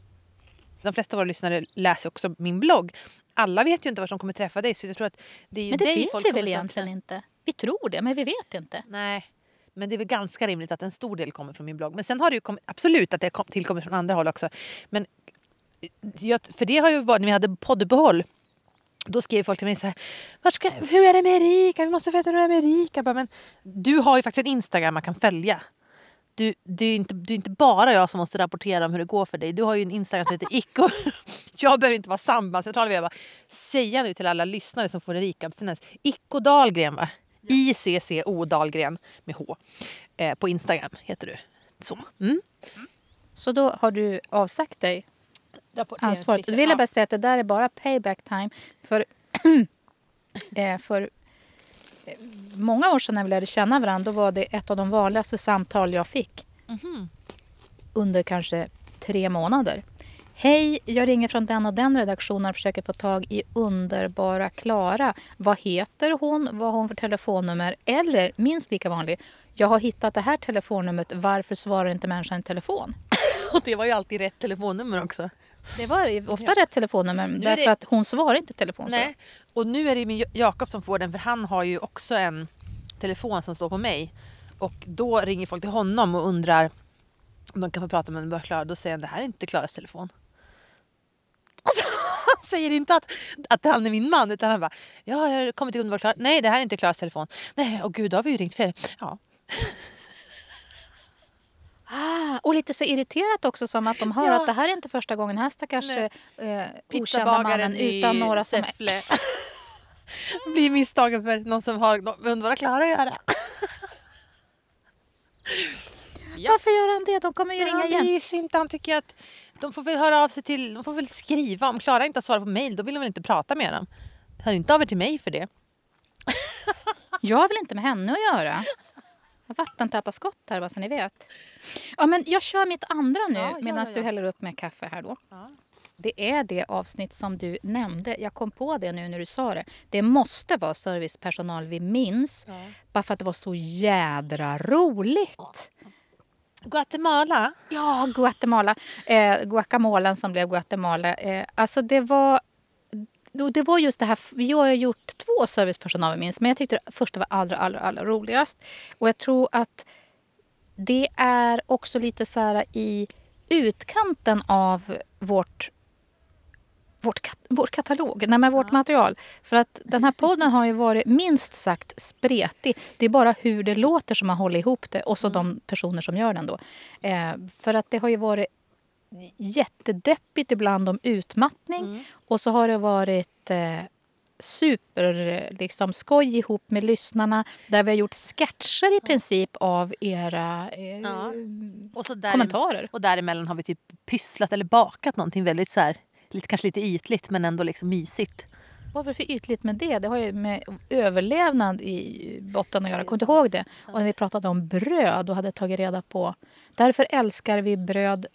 De flesta av våra lyssnare läser också min blogg. Alla vet ju inte var de kommer träffa dig så jag tror att det är Men det vet folk vi väl egentligen inte? Vi tror det, men vi vet inte. Nej, men det är väl ganska rimligt att en stor del kommer från min blogg. Men sen har det ju kommit, absolut att det kom, tillkommer från andra håll också. Men jag, för det har ju varit, när vi hade podduppehåll Då skrev folk till mig så här, ska, hur är det med Erika? Vi måste veta hur det är med Erika. Bara, men du har ju faktiskt en Instagram man kan följa. Du, det, är inte, det är inte bara jag som måste rapportera om hur det går för dig. Du har ju en Instagram som heter Icko. Jag behöver inte vara sambandscentral. Jag bara säga nu till alla lyssnare som får Erika-abstinens. Icko Dahlgren va? I-C-C-O Dahlgren med H. Eh, på Instagram heter du. Så. Mm. Så då har du avsagt dig ansvaret. Då vill jag bara säga att det där är bara payback time. För, eh, för eh, många år sedan när vi lärde känna varandra då var det ett av de vanligaste samtal jag fick. Mm. Under kanske tre månader. Hej, jag ringer från den och den redaktionen och försöker få tag i underbara Klara. Vad heter hon? Vad har hon för telefonnummer? Eller, minst lika vanlig, jag har hittat det här telefonnumret. Varför svarar inte människan i telefon? och det var ju alltid rätt telefonnummer också. Det var ofta ja. rätt telefonnummer därför det... att hon svarar inte telefon. Nej. Och nu är det min Jakob som får den för han har ju också en telefon som står på mig. Och då ringer folk till honom och undrar om de kan få prata med en Klara. Då säger han det här är inte Klaras telefon. Alltså, han säger inte att, att han är min man utan han bara ja, jag har kommit till underbar Klara. Nej, det här är inte Klaras telefon. Nej, och gud, då har vi ju ringt fel. Ja. Lite så irriterat också som att de hör ja. att det här är inte första gången den här stackars eh, okända mannen utan några som... Säffle. blir misstagen för någon som har med underbara Klara att göra. ja. Varför gör han det? De kommer ju ringa igen. Han bryr sig inte. Han tycker att de får väl höra av sig till... De får väl skriva. Om Klara inte har svarat på mejl då vill de väl inte prata med dem. Hör inte av er till mig för det. jag har väl inte med henne att göra. Vattentäta skott här bara så ni vet. Ja, men jag kör mitt andra nu ja, medan ja, ja. du häller upp med kaffe här då. Det är det avsnitt som du nämnde. Jag kom på det nu när du sa det. Det måste vara servicepersonal vi minns. Bara för att det var så jädra roligt. Guatemala? Ja, Guatemala. Eh, guacamolen som blev Guatemala. Eh, alltså det var det var just det här, jag har gjort två servicepersonal minst, men jag tyckte det första var allra, allra, allra roligast. Och jag tror att det är också lite så här i utkanten av vårt vårt, vår katalog, nej men vårt ja. material. För att den här podden har ju varit minst sagt spretig. Det är bara hur det låter som har hållit ihop det och så mm. de personer som gör den då. Eh, för att det har ju varit jättedeppigt ibland om utmattning. Mm. Och så har det varit eh, super liksom, skoj ihop med lyssnarna där vi har gjort sketcher i princip av era eh, ja. och så där, kommentarer. Och däremellan har vi typ pysslat eller bakat någonting väldigt så här, lite, kanske lite ytligt men ändå liksom mysigt. Vad var det för ytligt med det? Det har ju med överlevnad i botten att göra. Kommer du ihåg det? Och när vi pratade om bröd och hade tagit reda på... Därför älskar vi bröd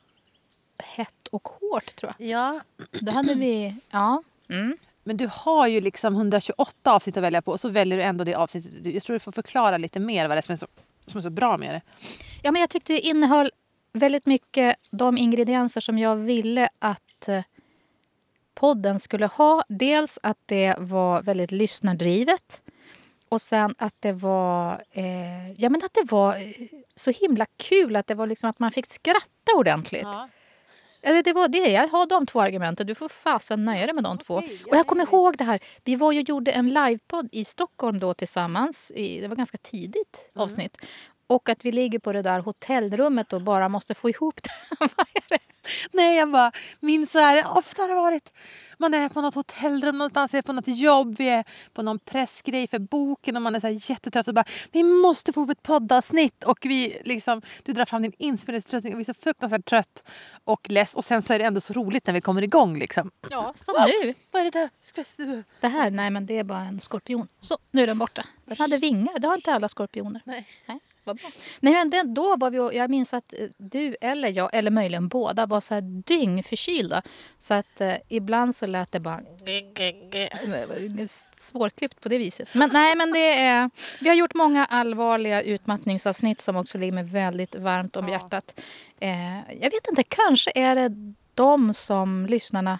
hett och hårt tror jag. Ja. Då hade vi... Ja. Mm. Men du har ju liksom 128 avsnitt att välja på och så väljer du ändå det avsnittet. Jag tror du får förklara lite mer vad det är som är så, som är så bra med det. Ja, men jag tyckte det innehöll väldigt mycket de ingredienser som jag ville att eh, podden skulle ha. Dels att det var väldigt lyssnardrivet. Och sen att det var, eh, ja, men att det var eh, så himla kul. Att det var liksom att man fick skratta ordentligt. Ja. Eller det var det. Jag har de två argumenten. Du får fasen nöja dig med de två. Okay, och jag kommer ihåg det här. Vi var ju gjorde en livepodd i Stockholm då tillsammans. I, det var ganska tidigt mm. avsnitt. Mm. Och att vi ligger på det där hotellrummet och bara måste få ihop det. Nej, jag bara minns så här. Ofta har det varit man är på något hotellrum någonstans, är på något jobb, vi är på någon pressgrej för boken och man är så här jättetrött och bara vi måste få upp ett poddavsnitt och vi liksom, du drar fram din inspelningsutrustning och vi är så fruktansvärt trött och less och sen så är det ändå så roligt när vi kommer igång liksom. Ja, som nu. Vad är det där? Det här, nej men det är bara en skorpion. Så, nu är den borta. Den hade vingar, det har inte alla skorpioner. Nej. nej. Vad bra. Nej, men då var vi, jag minns att eh, du eller jag, eller möjligen båda, var så här dyngförkylda. Så att eh, ibland så lät det bara... Svårklippt på det viset. Men nej, men det är... Vi har gjort många allvarliga utmattningsavsnitt som också ligger mig väldigt varmt om ja. hjärtat. Eh, jag vet inte, kanske är det de som lyssnarna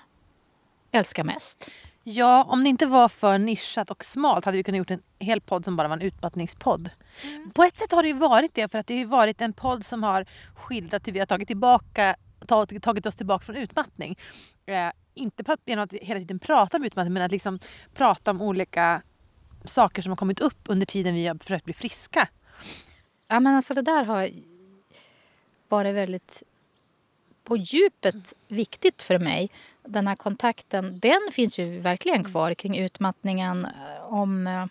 älskar mest. Ja, om det inte var för nischat och smalt hade vi kunnat gjort en hel podd som bara var en utmattningspodd. Mm. På ett sätt har det ju varit det för att det har varit en podd som har skildrat hur vi har tagit, tillbaka, tagit, tagit oss tillbaka från utmattning. Eh, inte genom att hela tiden prata om utmattning men att liksom prata om olika saker som har kommit upp under tiden vi har försökt bli friska. Ja men alltså det där har varit väldigt på djupet viktigt för mig. Den här kontakten, den finns ju verkligen kvar kring utmattningen. Eh, om, eh,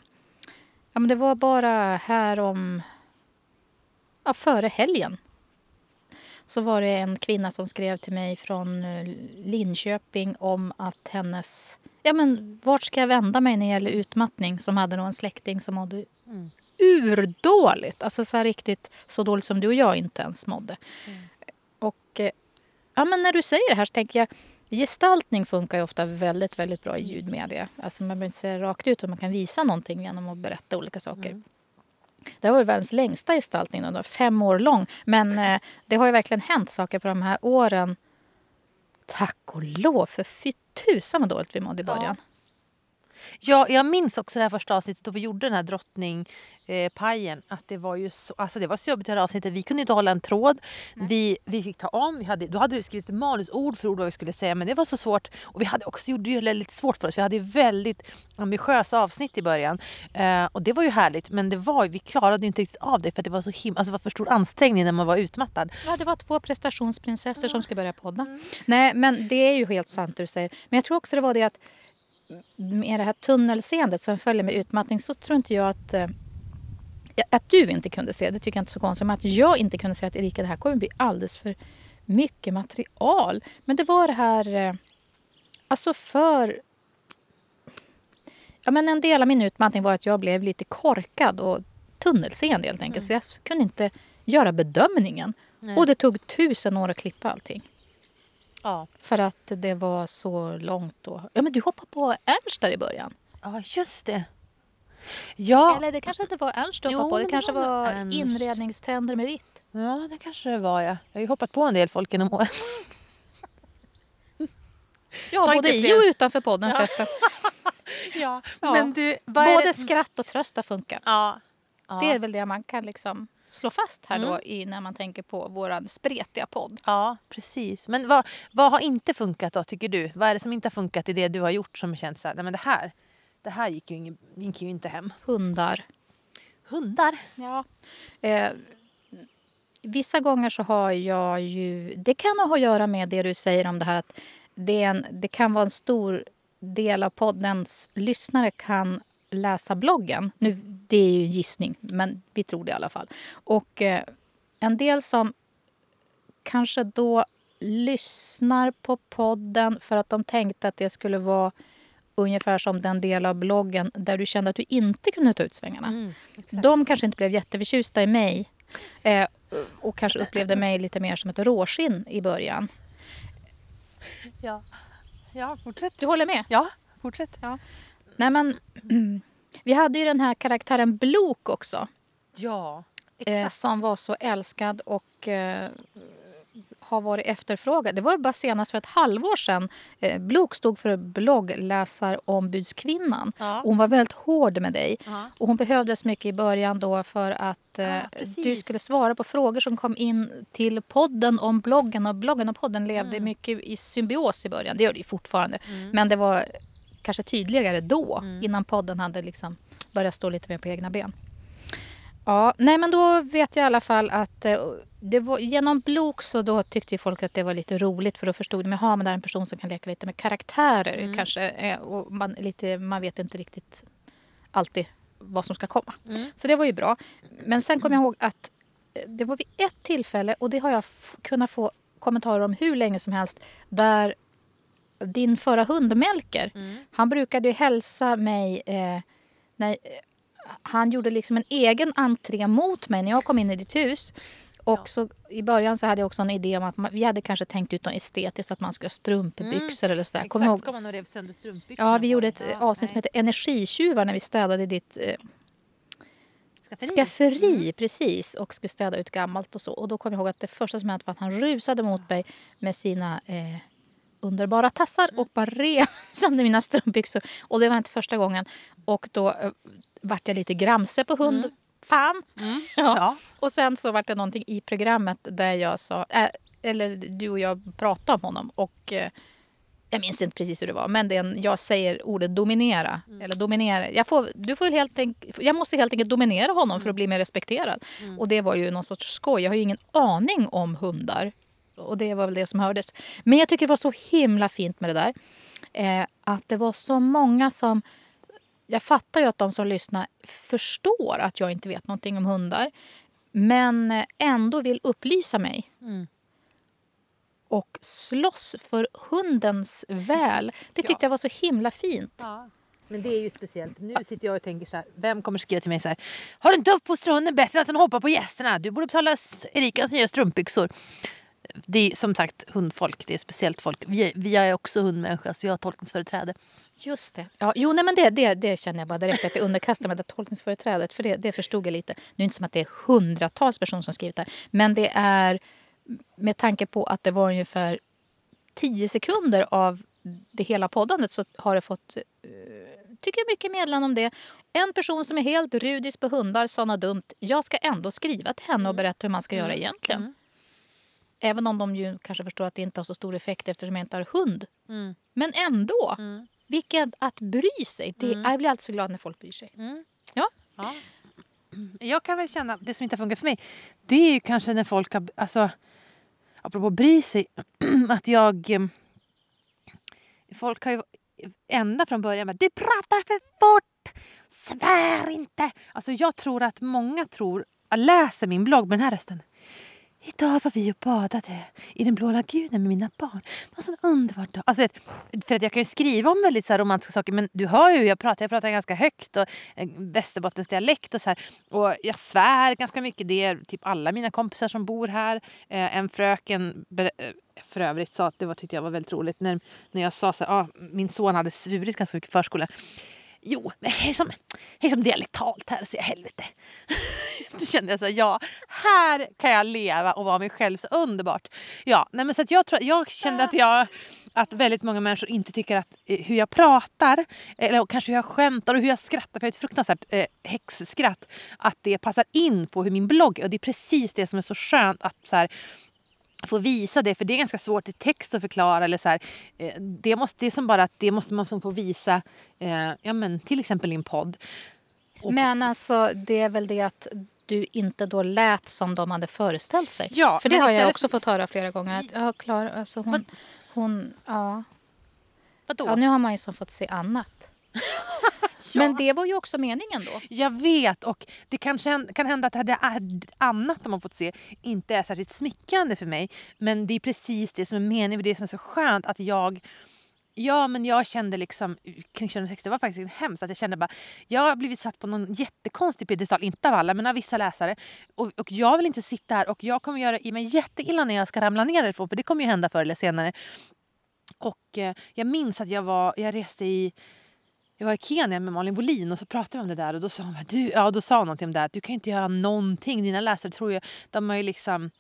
ja, men det var bara här om... Ja, före helgen så var det en kvinna som skrev till mig från eh, Linköping om att hennes... Ja, men vart ska jag vända mig när det gäller utmattning? Som hade någon släkting som mådde mm. urdåligt. Alltså så riktigt så dåligt som du och jag inte ens mådde. Mm. Och ja, men när du säger det här så tänker jag Gestaltning funkar ju ofta väldigt, väldigt bra i ljudmedia. Alltså man behöver inte säga rakt ut, utan man kan visa någonting genom att berätta olika saker. Mm. Det har varit världens längsta gestaltning, då, fem år lång. Men eh, det har ju verkligen hänt saker på de här åren. Tack och lov, för fy tusan vad dåligt vi mådde i början. Ja. Ja, jag minns också det här första avsnittet då vi gjorde den här drottningpajen. Eh, att det var ju så, alltså det var så jobbigt det här avsnittet. Vi kunde inte hålla en tråd. Vi, vi fick ta om. Vi hade, då hade vi skrivit manus ord för ord vad vi skulle säga. Men det var så svårt. Och vi hade också gjort det lite svårt för oss. Vi hade väldigt ambitiösa avsnitt i början. Eh, och det var ju härligt. Men det var, vi klarade inte riktigt av det för det var så him alltså det var för stor ansträngning när man var utmattad. Ja, det var två prestationsprinsessor mm. som skulle börja podda. Mm. Nej, men det är ju helt sant det du säger. Men jag tror också det var det att med det här tunnelseendet som följer med utmattning så tror inte jag att eh, att du inte kunde se, det tycker jag inte är så konstigt. Men att jag inte kunde se att Erika, det här kommer bli alldeles för mycket material. Men det var det här... Eh, alltså för... Ja, men en del av min utmattning var att jag blev lite korkad och tunnelseende helt enkelt. Mm. Så jag kunde inte göra bedömningen. Nej. Och det tog tusen år att klippa allting. Ja. För att det var så långt då. Ja, men du hoppade på Ernst där i början. Ja, just det. Ja. Eller det kanske inte var Ernst du hoppade jo, på. Det, det kanske var, var inredningstrender med vitt. Ja, det kanske det var. Ja. Jag har ju hoppat på en del folk genom åren. ja, både i och utanför podden ja. förresten. ja. ja. Men du, både det... skratt och tröst har funkat. Ja. Det är väl det man kan liksom slå fast här mm. då i, när man tänker på vår spretiga podd. Ja, precis. Men vad, vad har inte funkat då, tycker du? Vad är det som inte har funkat i det du har gjort som känns så här, nej men det här, det här gick ju, gick ju inte hem? Hundar. Hundar? Ja. Eh, vissa gånger så har jag ju... Det kan ha att göra med det du säger om det här att det, en, det kan vara en stor del av poddens lyssnare kan läsa bloggen. Nu, det är ju en gissning, men vi tror det i alla fall. Och eh, en del som kanske då lyssnar på podden för att de tänkte att det skulle vara ungefär som den del av bloggen där du kände att du inte kunde ta ut svängarna. Mm, de kanske inte blev jätteförtjusta i mig eh, och kanske upplevde mig lite mer som ett råskinn i början. Ja, ja fortsätt. Du håller med? Ja, fortsätt. Ja. Nej, men, vi hade ju den här karaktären Blok också. Ja, eh, Som var så älskad och eh, har varit efterfrågad. Det var bara senast för ett halvår sedan. Eh, Blok stod för bloggläsarombudskvinnan. Ja. hon var väldigt hård med dig. Ja. Och hon behövdes mycket i början då för att eh, ja, du skulle svara på frågor som kom in till podden om bloggen. Och bloggen och podden levde mm. mycket i symbios i början. Det gör det ju fortfarande. Mm. Men det var kanske tydligare då, mm. innan podden hade liksom börjat stå lite mer på egna ben. Ja, nej men då vet jag i alla fall att eh, det var, genom Blok så då tyckte folk att det var lite roligt för då förstod de att det är en person som kan leka lite med karaktärer mm. kanske. Eh, och man, lite, man vet inte riktigt alltid vad som ska komma. Mm. Så det var ju bra. Men sen kom jag ihåg att eh, det var vid ett tillfälle och det har jag kunnat få kommentarer om hur länge som helst där din förra hund Melker, mm. han brukade ju hälsa mig eh, när, han gjorde liksom en egen entré mot mig när jag kom in i ditt hus. Och ja. så, I början så hade jag också en idé om att man, vi hade kanske tänkt ut något estetiskt, att man ska ha strumpbyxor mm. eller sådär. Exakt, ihåg, ska man ha sönder strumpbyxorna? Ja, vi gjorde ett ja, avsnitt nej. som hette Energitjuvar när vi städade ditt eh, skafferi. skafferi mm. precis, och skulle städa ut gammalt och så. Och då kom jag ihåg att det första som hände var att han rusade mot mig med sina eh, underbara tassar och bara rev sönder mina strumpbyxor. Och det var inte första gången. Och då uh, vart jag lite gramse på hund. Mm. Fan! Mm. Ja. ja. Och sen så vart det någonting i programmet där jag sa, äh, eller du och jag pratade om honom och uh, jag minns inte precis hur det var, men det en, jag säger ordet dominera. Mm. Eller dominera. Jag, får, du får helt enkelt, jag måste helt enkelt dominera honom mm. för att bli mer respekterad. Mm. Och det var ju någon sorts skoj. Jag har ju ingen aning om hundar. Och det var väl det som hördes. Men jag tycker det var så himla fint med det där. Eh, att det var så många som... Jag fattar ju att de som lyssnar förstår att jag inte vet någonting om hundar. Men ändå vill upplysa mig. Mm och slåss för hundens väl. Det tyckte ja. jag var så himla fint. Ja. Men det är ju speciellt. Nu sitter jag och tänker så här, vem kommer skriva till mig så här, har du inte uppfostrat hunden bättre än att den hoppar på gästerna? Du borde betala Erikas nya strumpbyxor. Det är som sagt hundfolk, det är speciellt folk. Vi, vi är också hundmänniskor så jag har tolkningsföreträde. Just det. Ja, jo, nej, men det, det, det känner jag bara direkt att jag underkastar mig det tolkningsföreträdet. För det, det förstod jag lite. Nu är det inte som att det är hundratals personer som skrivit det här. Men det är med tanke på att det var ungefär tio sekunder av det hela poddandet så har det fått uh, tycker jag mycket meddelanden om det. En person som är helt rudis på hundar sa något dumt. Jag ska ändå skriva till henne och mm. berätta hur man ska mm. göra egentligen. Mm. Även om de ju kanske förstår att det inte har så stor effekt eftersom jag inte har hund. Mm. Men ändå. Mm. Vilket att bry sig. Det, mm. Jag blir alltid så glad när folk bryr sig. Mm. Ja. ja. Jag kan väl känna, det som inte har funkat för mig, det är ju kanske när folk har... Alltså, apropå bry sig, att jag... Eh, folk har ju ända från början med du pratar för fort, svär inte. Alltså jag tror att många tror, läser min blogg med den här rösten. Idag var vi och badade i den blå lagunen med mina barn. Det var en sån underbar dag. Alltså, för att jag kan ju skriva om väldigt så romantiska saker men du hör ju hur jag pratar. Jag pratar ganska högt och eh, Västerbottens dialekt och så här. Och jag svär ganska mycket. Det är typ alla mina kompisar som bor här. Eh, en fröken eh, för övrigt sa att det var, tyckte jag var väldigt roligt när, när jag sa så här, ah, min son hade svurit ganska mycket i förskolan. Jo, men hej som, hej som dialektalt här, så jag helvete. Då kände jag så här, ja, här kan jag leva och vara mig själv så underbart. Ja, nej men så att jag, tror, jag kände att jag att väldigt många människor inte tycker att eh, hur jag pratar, eller kanske hur jag skämtar och hur jag skrattar, för jag har ett fruktansvärt eh, häxskratt, att det passar in på hur min blogg är. Och det är precis det som är så skönt att så här, få visa det, för det är ganska svårt i text att förklara. Eller så här, eh, det, måste, det är som bara att det måste man få visa, eh, ja, men, till exempel i en podd. Och, men alltså, det är väl det att du inte då lät som de hade föreställt sig. Ja, för det har jag också fått höra flera gånger. Att, ja, klar, alltså hon, hon, ja. Vadå? Ja, nu har man ju som fått se annat. Men det var ju också meningen då. Jag vet och det kanske kan hända att det annat de har fått se inte är särskilt smickrande för mig. Men det är precis det som är meningen, det som är så skönt att jag Ja, men jag kände liksom kring 2006, det var faktiskt hemskt att jag kände bara, jag har blivit satt på någon jättekonstig piedestal, inte av alla men av vissa läsare. Och, och jag vill inte sitta här och jag kommer göra i mig jätteilla när jag ska ramla ner därifrån för det kommer ju hända förr eller senare. Och eh, jag minns att jag var, jag reste i jag var i Kenya med Malin Bolin och så pratade vi om det där och då sa hon, du, ja, då sa hon någonting om det att du kan inte göra någonting. Dina läsare tror ju, de har ju liksom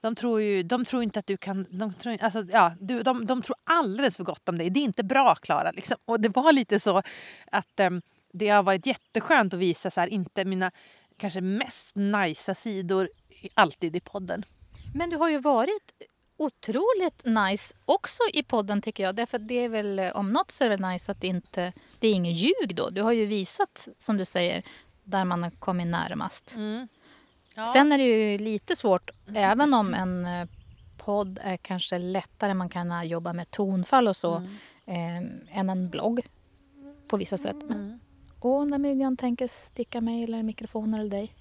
de tror ju de tror inte att du kan... De tror, alltså, ja, du, de, de tror alldeles för gott om dig. Det är inte bra, Klara. Liksom. Och det var lite så att um, det har varit jätteskönt att visa så här, inte mina kanske mest najsa sidor alltid i podden. Men du har ju varit otroligt nice också i podden tycker jag. Därför det är väl om något så är det nice att det inte det är inget ljug då. Du har ju visat som du säger där man har kommit närmast. Mm. Ja. Sen är det ju lite svårt även om en eh, podd är kanske lättare man kan jobba med tonfall och så mm. eh, än en blogg på vissa sätt. Men, mm. och när myggan tänker sticka mig eller mikrofonen eller dig.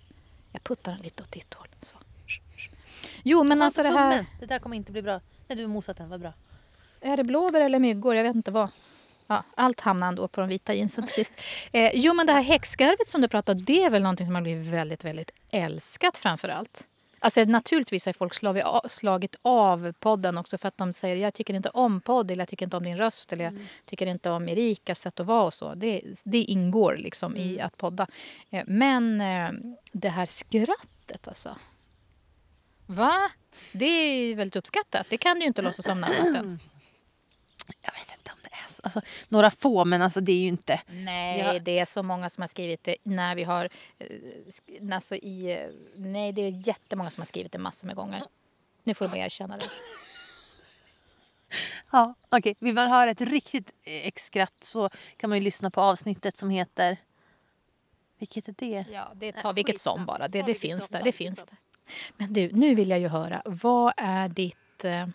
Jag puttar den lite åt ditt håll. Jo, men alltså det här... Det där kommer inte bli bra. Nej, du mosat den. Vad bra. Är det blåbär eller myggor? Jag vet inte vad. Ja, allt hamnar ändå på de vita jeansen till sist. Eh, jo, men det här häxgarvet som du pratade om, det är väl någonting som har blivit väldigt, väldigt älskat framför allt. Alltså, naturligtvis har folk slagit av, slagit av podden också för att de säger jag tycker inte om podd eller jag tycker inte om din röst eller jag mm. tycker inte om Erikas sätt att vara och så. Det, det ingår liksom mm. i att podda. Eh, men eh, det här skrattet alltså. Va? Det är ju väldigt uppskattat. Det kan du ju inte låtsas som något Jag vet inte om det är så. Alltså, några få, men alltså det är ju inte... Nej, jag... det är så många som har skrivit det när vi har... Eh, alltså i, nej, det är jättemånga som har skrivit det massor med gånger. Nu får du bara erkänna det. Ja, okej. Okay. Vill man höra ett riktigt exskratt så kan man ju lyssna på avsnittet som heter... Vilket är det? Ja, det tar vilket som bara. Det, det finns där. Det finns där. Men du, nu vill jag ju höra. Vad är ditt... Eh...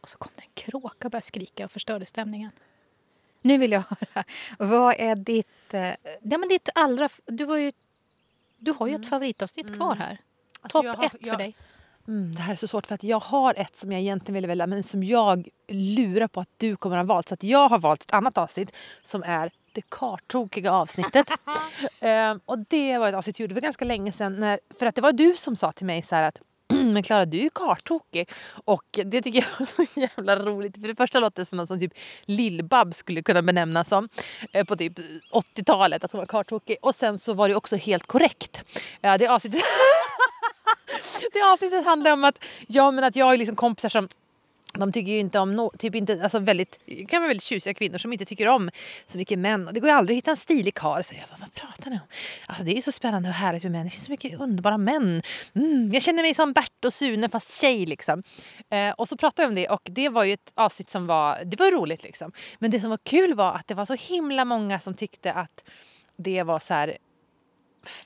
Och så kom det en kråka och började skrika och förstörde stämningen. Nu vill jag höra. Vad är ditt... Eh... Ja, men ditt allra... Du, var ju... du har ju ett mm. favoritavsnitt mm. kvar här. Alltså, Topp ett för jag... dig. Mm, det här är så svårt för att jag har ett som jag egentligen ville välja men som jag lurar på att du kommer att ha valt. Så att jag har valt ett annat avsnitt som är det kartokiga avsnittet. um, och det var ett avsnitt jag gjorde för ganska länge sedan. När, för att det var du som sa till mig så att men Klara, du är ju kartokig. Och det tycker jag var så jävla roligt. För det första låter det som något som typ Lill-Babs skulle kunna benämnas som. Eh, på typ 80-talet, att hon var kartokig. Och sen så var det också helt korrekt. Ja, det avsnittet... det avsnittet handlar om att, ja, men att jag är liksom kompisar som de tycker ju inte om, no, typ inte, alltså väldigt, kan vara väldigt tjusiga kvinnor som inte tycker om så mycket män. Och det går ju aldrig att hitta en stilig karl. Så jag bara, vad pratar ni om? Alltså det är ju så spännande och härligt med män. Det finns så mycket underbara män. Mm, jag känner mig som Bert och Sune fast tjej liksom. Eh, och så pratade vi om det och det var ju ett avsnitt som var, det var roligt liksom. Men det som var kul var att det var så himla många som tyckte att det var så här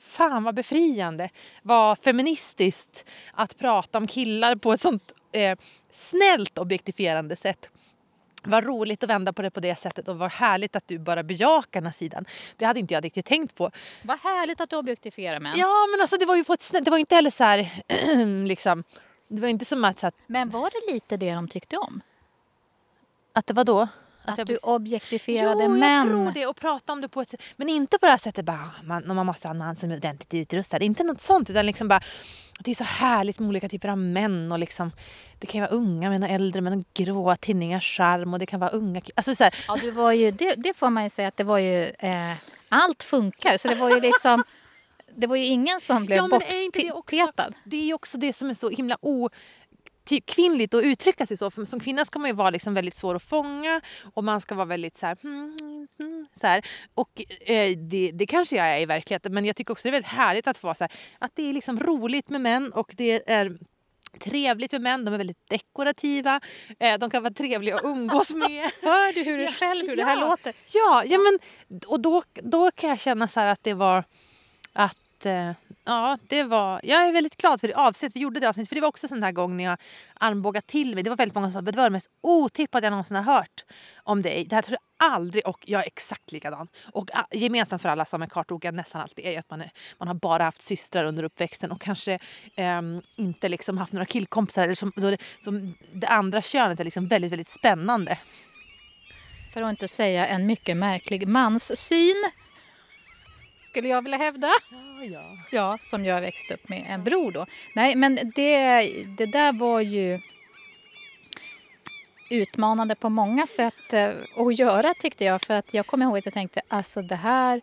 fan vad befriande, vad feministiskt att prata om killar på ett sånt eh, snällt objektifierande sätt. Vad roligt att vända på det på det sättet och vad härligt att du bara bejakar den här sidan. Det hade inte jag riktigt tänkt på. Vad härligt att du objektifierar män. Ja men alltså det var ju på ett snällt, det var inte heller så här liksom, det var inte som att, så att... Men var det lite det de tyckte om? Att det var då? Att, att du objektifierade jo, män. Jo, jag tror det. Och prata om det på ett Men inte på det här sättet bara, man, man måste ha en man som är ordentligt utrustad. Inte något sånt. Utan liksom bara, det är så härligt med olika typer av män. Och liksom, det kan ju vara unga män och äldre män och gråa tinningar charm. Och det kan vara unga alltså så här. Ja, du var ju, det, det får man ju säga att det var ju... Eh, allt funkar. Så det var ju liksom... Det var ju ingen som blev ja, bortpetad. Det är ju också det som är så himla o kvinnligt att uttrycka sig så. För som kvinna ska man ju vara liksom väldigt svår att fånga och man ska vara väldigt så här, hmm, hmm så här. Och eh, det, det kanske jag är i verkligheten men jag tycker också det är väldigt härligt att få vara så här, att det är liksom roligt med män och det är trevligt med män, de är väldigt dekorativa, eh, de kan vara trevliga att umgås med. Hör du hur du själv hur det här låter? Ja, ja men, och då, då kan jag känna så att det var att eh, Ja, det var, jag är väldigt glad för det avsnitt vi gjorde det avsnittet. För det var också en sån här gång när jag armbågade till mig. Det var väldigt många som sa att det var det mest otippade jag någonsin har hört om dig. Det här tror jag aldrig, och jag är exakt likadan. Och ah, gemensamt för alla som är kartokiga nästan alltid är att man, är, man har bara haft systrar under uppväxten och kanske eh, inte liksom haft några killkompisar. Eller som, då det, som det andra könet är liksom väldigt, väldigt spännande. För att inte säga en mycket märklig manssyn skulle jag vilja hävda. Ja, ja. som jag växte upp med en bror då. Nej, men det, det där var ju utmanande på många sätt eh, att göra tyckte jag. För att jag kommer ihåg att jag tänkte, alltså det här...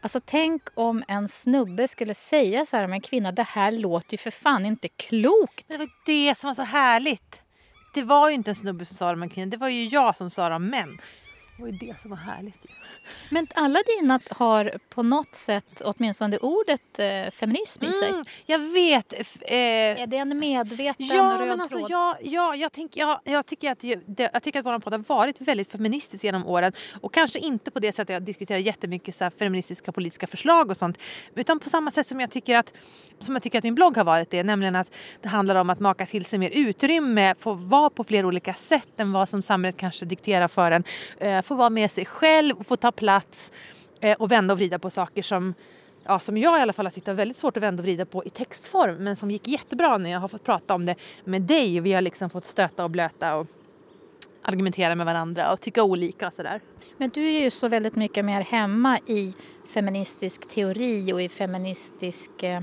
Alltså tänk om en snubbe skulle säga så här om en kvinna, det här låter ju för fan inte klokt. Det var det som var så härligt. Det var ju inte en snubbe som sa det om en kvinna, det var ju jag som sa det om män. Det var ju det som var härligt. Men alla dina har på något sätt åtminstone ordet eh, feminism i sig. Mm, jag vet. Eh, är det en medveten ja, röd men alltså, tråd? Ja, ja jag, tänk, ja, jag, tycker att, det, jag tycker att vår podd har varit väldigt feministisk genom åren. Och kanske inte på det sättet jag diskuterar jättemycket så här, feministiska politiska förslag och sånt. Utan på samma sätt som jag tycker att, som jag tycker att min blogg har varit det. Nämligen att det handlar om att maka till sig mer utrymme, få vara på fler olika sätt än vad som samhället kanske dikterar för en. Eh, få vara med sig själv få ta plats eh, och vända och vrida på saker som, ja, som jag i alla fall har tyckt är väldigt svårt att vända och vrida på i textform men som gick jättebra när jag har fått prata om det med dig. Vi har liksom fått stöta och blöta och argumentera med varandra och tycka olika och sådär. Men du är ju så väldigt mycket mer hemma i feministisk teori och i feministisk eh,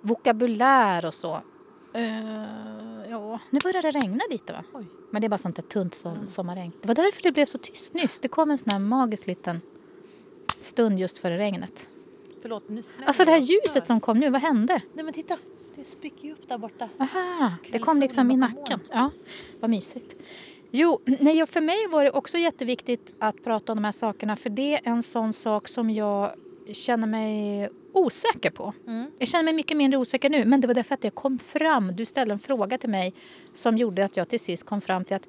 vokabulär och så. Uh, ja, nu börjar det regna lite va? Oj. Men det är bara sånt där tunt som, mm. sommarregn. Det var därför det blev så tyst nyss. Det kom en sån här magisk liten stund just före regnet. Förlåt, nu Alltså det här ljuset som kom nu, vad hände? Nej men titta, det spricker ju upp där borta. Aha, det kom liksom i nacken. Ja, vad mysigt. Jo, nej, för mig var det också jätteviktigt att prata om de här sakerna för det är en sån sak som jag känner mig osäker på. Mm. Jag känner mig mycket mindre osäker nu. Men det var därför att jag kom fram. Du ställde en fråga till mig som gjorde att jag till sist kom fram till att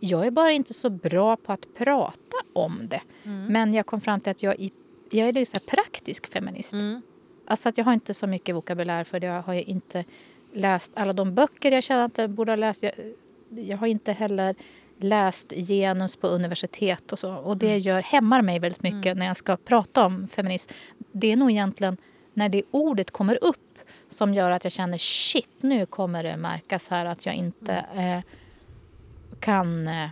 jag är bara inte så bra på att prata om det. Mm. Men jag kom fram till att jag, jag är liksom praktisk feminist. Mm. Alltså att jag har inte så mycket vokabulär för det. Jag har inte läst alla de böcker jag känner att jag borde ha läst. Jag, jag har inte heller läst genus på universitet och så. Och det mm. gör, hämmar mig väldigt mycket mm. när jag ska prata om feminism. Det är nog egentligen när det ordet kommer upp som gör att jag känner shit, nu kommer det märkas här att jag inte mm. eh, kan eh,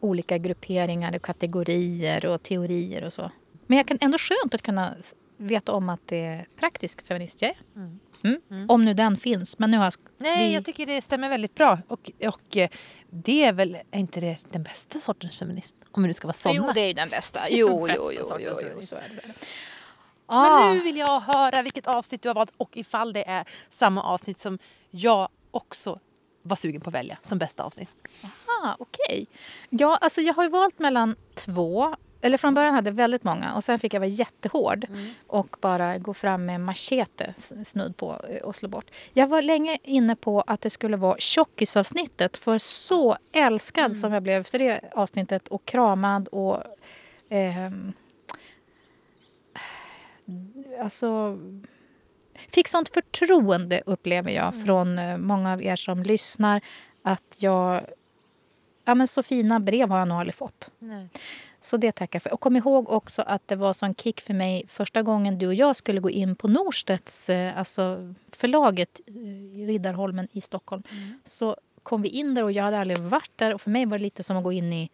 olika grupperingar och kategorier och teorier och så. Men jag kan ändå skönt att kunna veta om att det är praktisk feminist jag är. Mm. Mm. Mm. Om nu den finns. Men nu har Nej, vi... jag tycker det stämmer väldigt bra. Och, och eh, det är väl, är inte det den bästa sortens feminist? Om vi nu ska vara såna. Jo, det är ju den bästa. Jo, jo, jo, jo, jo, så är det. Ah. Men nu vill jag höra vilket avsnitt du har valt och ifall det är samma avsnitt som jag också var sugen på att välja som bästa avsnitt. Aha, okej. Okay. Ja, alltså jag har ju valt mellan två eller från början hade jag väldigt många och sen fick jag vara jättehård mm. och bara gå fram med machete snudd på eh, och slå bort. Jag var länge inne på att det skulle vara tjockisavsnittet för så älskad mm. som jag blev efter det avsnittet och kramad och eh, alltså fick sånt förtroende upplever jag mm. från eh, många av er som lyssnar att jag ja men så fina brev har jag nog aldrig fått. Nej. Så det tackar jag för. Och kom ihåg också att det var sån kick för mig första gången du och jag skulle gå in på Norstedts, eh, alltså förlaget i Riddarholmen i Stockholm. Mm. Så kom vi in där och jag hade aldrig varit där och för mig var det lite som att gå in i,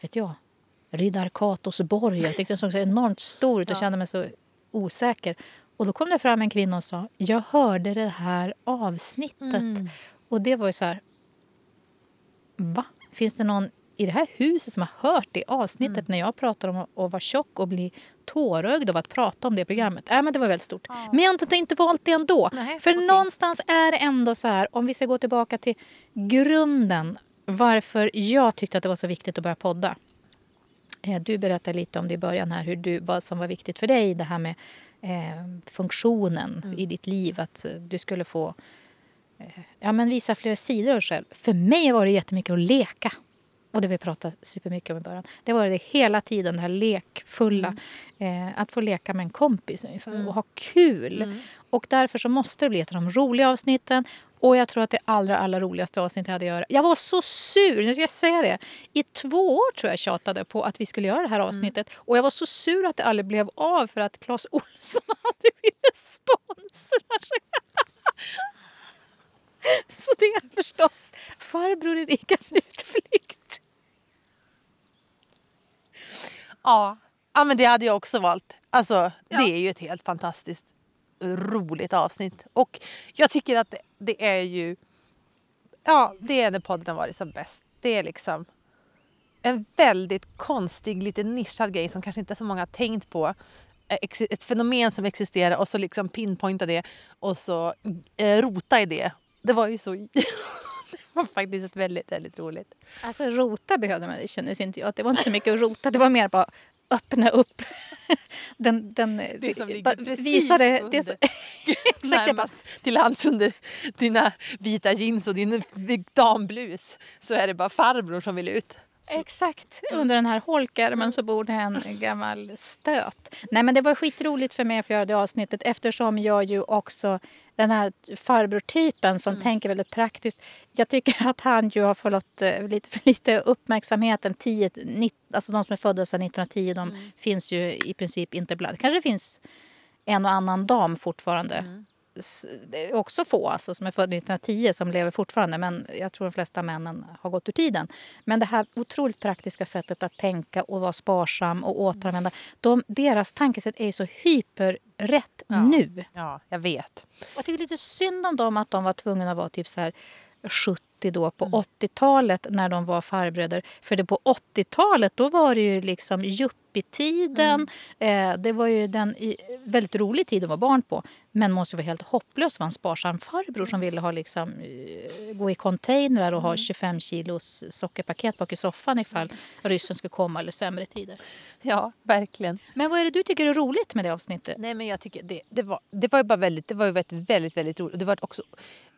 vet jag, Riddar Katos borg. Jag tyckte den såg så enormt stor ut och ja. kände mig så osäker. Och då kom det fram en kvinna och sa, jag hörde det här avsnittet. Mm. Och det var ju så här, va? Finns det någon i det här huset som har hört det avsnittet mm. när jag pratar om att vara tjock och bli tårögd av att prata om det programmet. Äh, men det var väldigt stort. Ja. Men jag har inte, valt det ändå. Nej, För okay. någonstans är det ändå så här, om vi ska gå tillbaka till grunden varför jag tyckte att det var så viktigt att börja podda. Eh, du berättade lite om det i början här, hur du, vad som var viktigt för dig. Det här med eh, funktionen mm. i ditt liv. Att du skulle få eh, ja, men visa fler sidor av dig själv. För mig var det jättemycket att leka. Och det vi pratade supermycket om i början. Det var det hela tiden, det här lekfulla. Mm. Eh, att få leka med en kompis ungefär mm. och ha kul. Mm. Och därför så måste det bli ett av de roliga avsnitten. Och jag tror att det allra, allra roligaste avsnittet jag hade göra. Jag var så sur, nu ska jag säga det. I två år tror jag tjatade på att vi skulle göra det här mm. avsnittet. Och jag var så sur att det aldrig blev av för att Claes Olsson aldrig ville sponsra. Så det är förstås farbror Erikas utflykt. Ja. ja, men det hade jag också valt. Alltså, ja. det är ju ett helt fantastiskt roligt avsnitt. Och jag tycker att det, det är ju... Ja, det är när podden har varit som bäst. Det är liksom en väldigt konstig, lite nischad grej som kanske inte så många har tänkt på. Ett fenomen som existerar och så liksom pinpointa det och så eh, rota i det. Det var ju så... var faktiskt väldigt, väldigt roligt. Alltså rota behövde man, det kändes inte jag. Det var inte så mycket att rota, det var mer bara öppna upp. Den, den, det som ligger precis visade, under. Det så, Närmast till hands under dina vita jeans och din damblus så är det bara farbror som vill ut. Exakt. Under den här holkärmen så bor det en gammal stöt. Nej men det var skitroligt för mig att få göra det avsnittet eftersom jag ju också den här farbrortypen som mm. tänker väldigt praktiskt. Jag tycker att han ju har fått eh, lite för lite uppmärksamhet. 10, 90, alltså de som är födda sedan 1910 de mm. finns ju i princip inte bland. kanske finns en och annan dam fortfarande. Mm också få alltså, som är födda 1910 som lever fortfarande. Men jag tror de flesta männen har gått ur tiden. Men det här otroligt praktiska sättet att tänka och vara sparsam och återanvända. De, deras tankesätt är så hyperrätt ja. nu. Ja, jag vet. Och jag tycker lite synd om dem att de var tvungna att vara typ så här 70 80 då, på 80-talet när de var farbröder. För det på 80-talet då var det ju liksom yuppie-tiden. Mm. Eh, det var ju den väldigt rolig tid att vara barn på. Men måste vara helt hopplöst att vara en sparsam farbror som ville ha liksom, eh, gå i containrar och mm. ha 25 kilos sockerpaket bak i soffan ifall ryssen skulle komma eller sämre tider. Ja, verkligen. Men vad är det du tycker är roligt med det avsnittet? Nej, men jag tycker det, det, var, det var ju bara väldigt, det var ju väldigt, väldigt, väldigt roligt. Det var också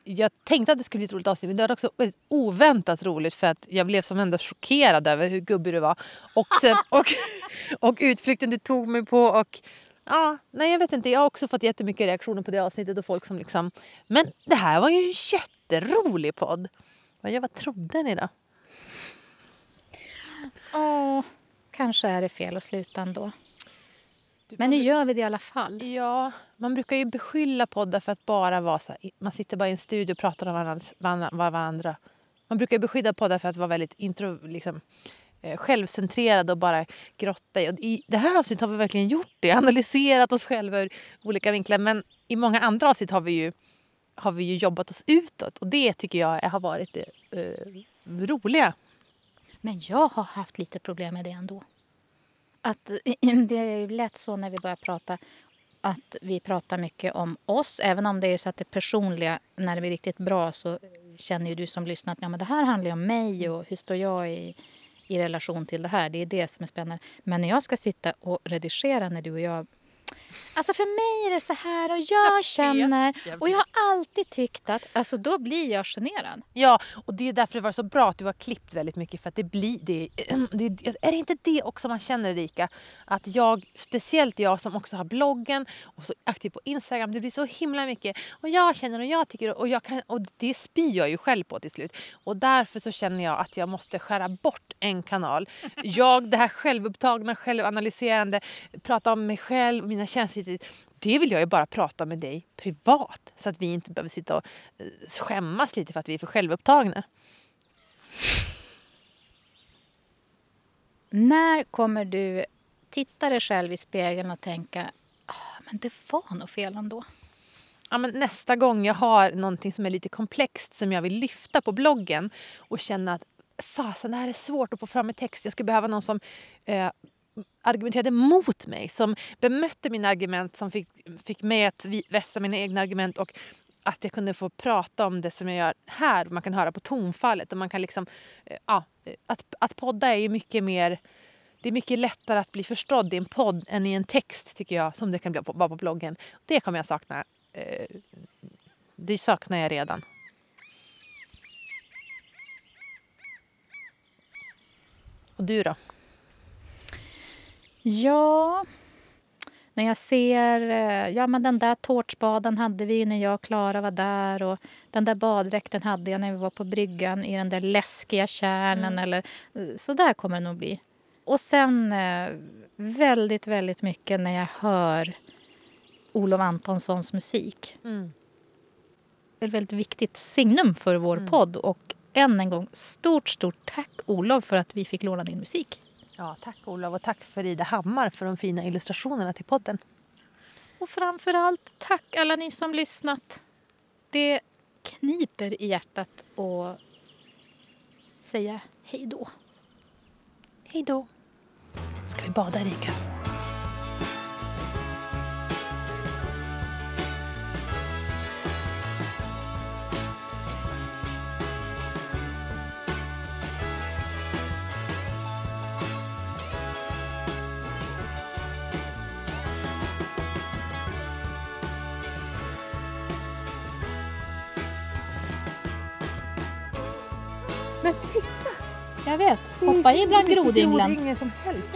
jag tänkte att det skulle bli ett roligt avsnitt men det var också väldigt oväntat roligt för att jag blev som ändå chockerad över hur gubbig du var. Och, sen, och, och utflykten du tog mig på och ja, nej jag vet inte. Jag har också fått jättemycket reaktioner på det avsnittet och folk som liksom Men det här var ju en jätterolig podd. Ja, vad trodde ni då? Åh, kanske är det fel att sluta ändå. Men nu gör vi det i alla fall. Ja, man brukar ju beskylla poddar för att bara vara så här, man sitter bara i en studio och pratar om varandra. varandra. Man brukar beskylla poddar för att vara väldigt intro, liksom, eh, självcentrerade och bara grotta i. Och I det här avsnittet har vi verkligen gjort det, analyserat oss själva ur olika vinklar. Men i många andra avsnitt har vi ju, har vi ju jobbat oss utåt och det tycker jag har varit det eh, roliga. Men jag har haft lite problem med det ändå att det är lätt så när vi börjar prata att vi pratar mycket om oss. Även om det är så att det personliga, när det blir riktigt bra så känner ju du som lyssnar att ja, men det här handlar om mig och hur står jag i, i relation till det här. Det är det som är spännande. Men när jag ska sitta och redigera när du och jag Alltså för mig är det så här och jag, känner och jag har alltid tyckt att alltså då blir jag generad. Ja, och det är därför det var så bra att du har klippt väldigt mycket för att det blir det, det är det inte det också man känner Erika? Att jag, speciellt jag som också har bloggen och så aktiv på Instagram, det blir så himla mycket och jag känner och jag tycker och jag kan och det spyr jag ju själv på till slut och därför så känner jag att jag måste skära bort en kanal. Jag, det här självupptagna, självanalyserande, prata om mig själv, mina känslor det vill jag ju bara prata med dig privat så att vi inte behöver sitta och eh, skämmas lite för att vi är för självupptagna. När kommer du titta dig själv i spegeln och tänka ah, men det var nog fel ändå? Ja, men nästa gång jag har någonting som är lite komplext som jag vill lyfta på bloggen och känna att fasen, det här är svårt att få fram i text. Jag skulle behöva någon som eh, argumenterade mot mig, som bemötte mina argument, som fick, fick mig att vässa mina egna argument och att jag kunde få prata om det som jag gör här. Man kan höra på tonfallet och man kan liksom... Eh, ja, eh, att, att podda är ju mycket mer... Det är mycket lättare att bli förstådd i en podd än i en text tycker jag, som det kan bli vara på bloggen. Det kommer jag sakna. Eh, det saknar jag redan. Och du då? Ja, när jag ser... Eh, ja, men den där tårtspaden hade vi när jag och Klara var där. Och den där baddräkten hade jag när vi var på bryggan i den där läskiga kärnen. Mm. Eller, eh, så där kommer det nog bli. Och sen eh, väldigt, väldigt mycket när jag hör Olof Antonssons musik. Mm. Det är ett väldigt viktigt signum för vår mm. podd. Och än en gång, stort, stort tack Olof för att vi fick låna din musik. Ja, tack Olof och tack för Ida Hammar för de fina illustrationerna till podden. Och framför allt tack alla ni som lyssnat. Det kniper i hjärtat att säga hej då. Hej då. Ska vi bada Erika? Jag vet. Hoppa i bland grodynglen. Grodyngel som helst.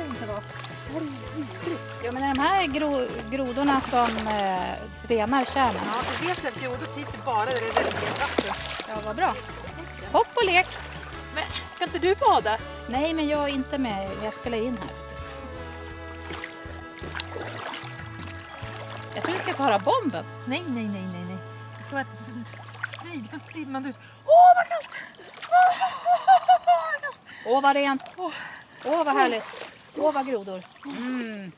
Jo, men är de här gro grodorna som eh, renar kärlen? Ja, vi vet att grodor trivs bara där det är väldigt mycket vatten. Ja, vad bra. Hopp och lek. Men ska inte du bada? Nej, men jag är inte med. Jag spelar in här. Jag tror vi ska få höra bomben. Nej, nej, nej, nej, nej. Det ska vara ett fridfullt glimmande ut. Åh, vad kallt! Åh, vad rent. Åh, vad härligt. Åh, vad grodor. Mm.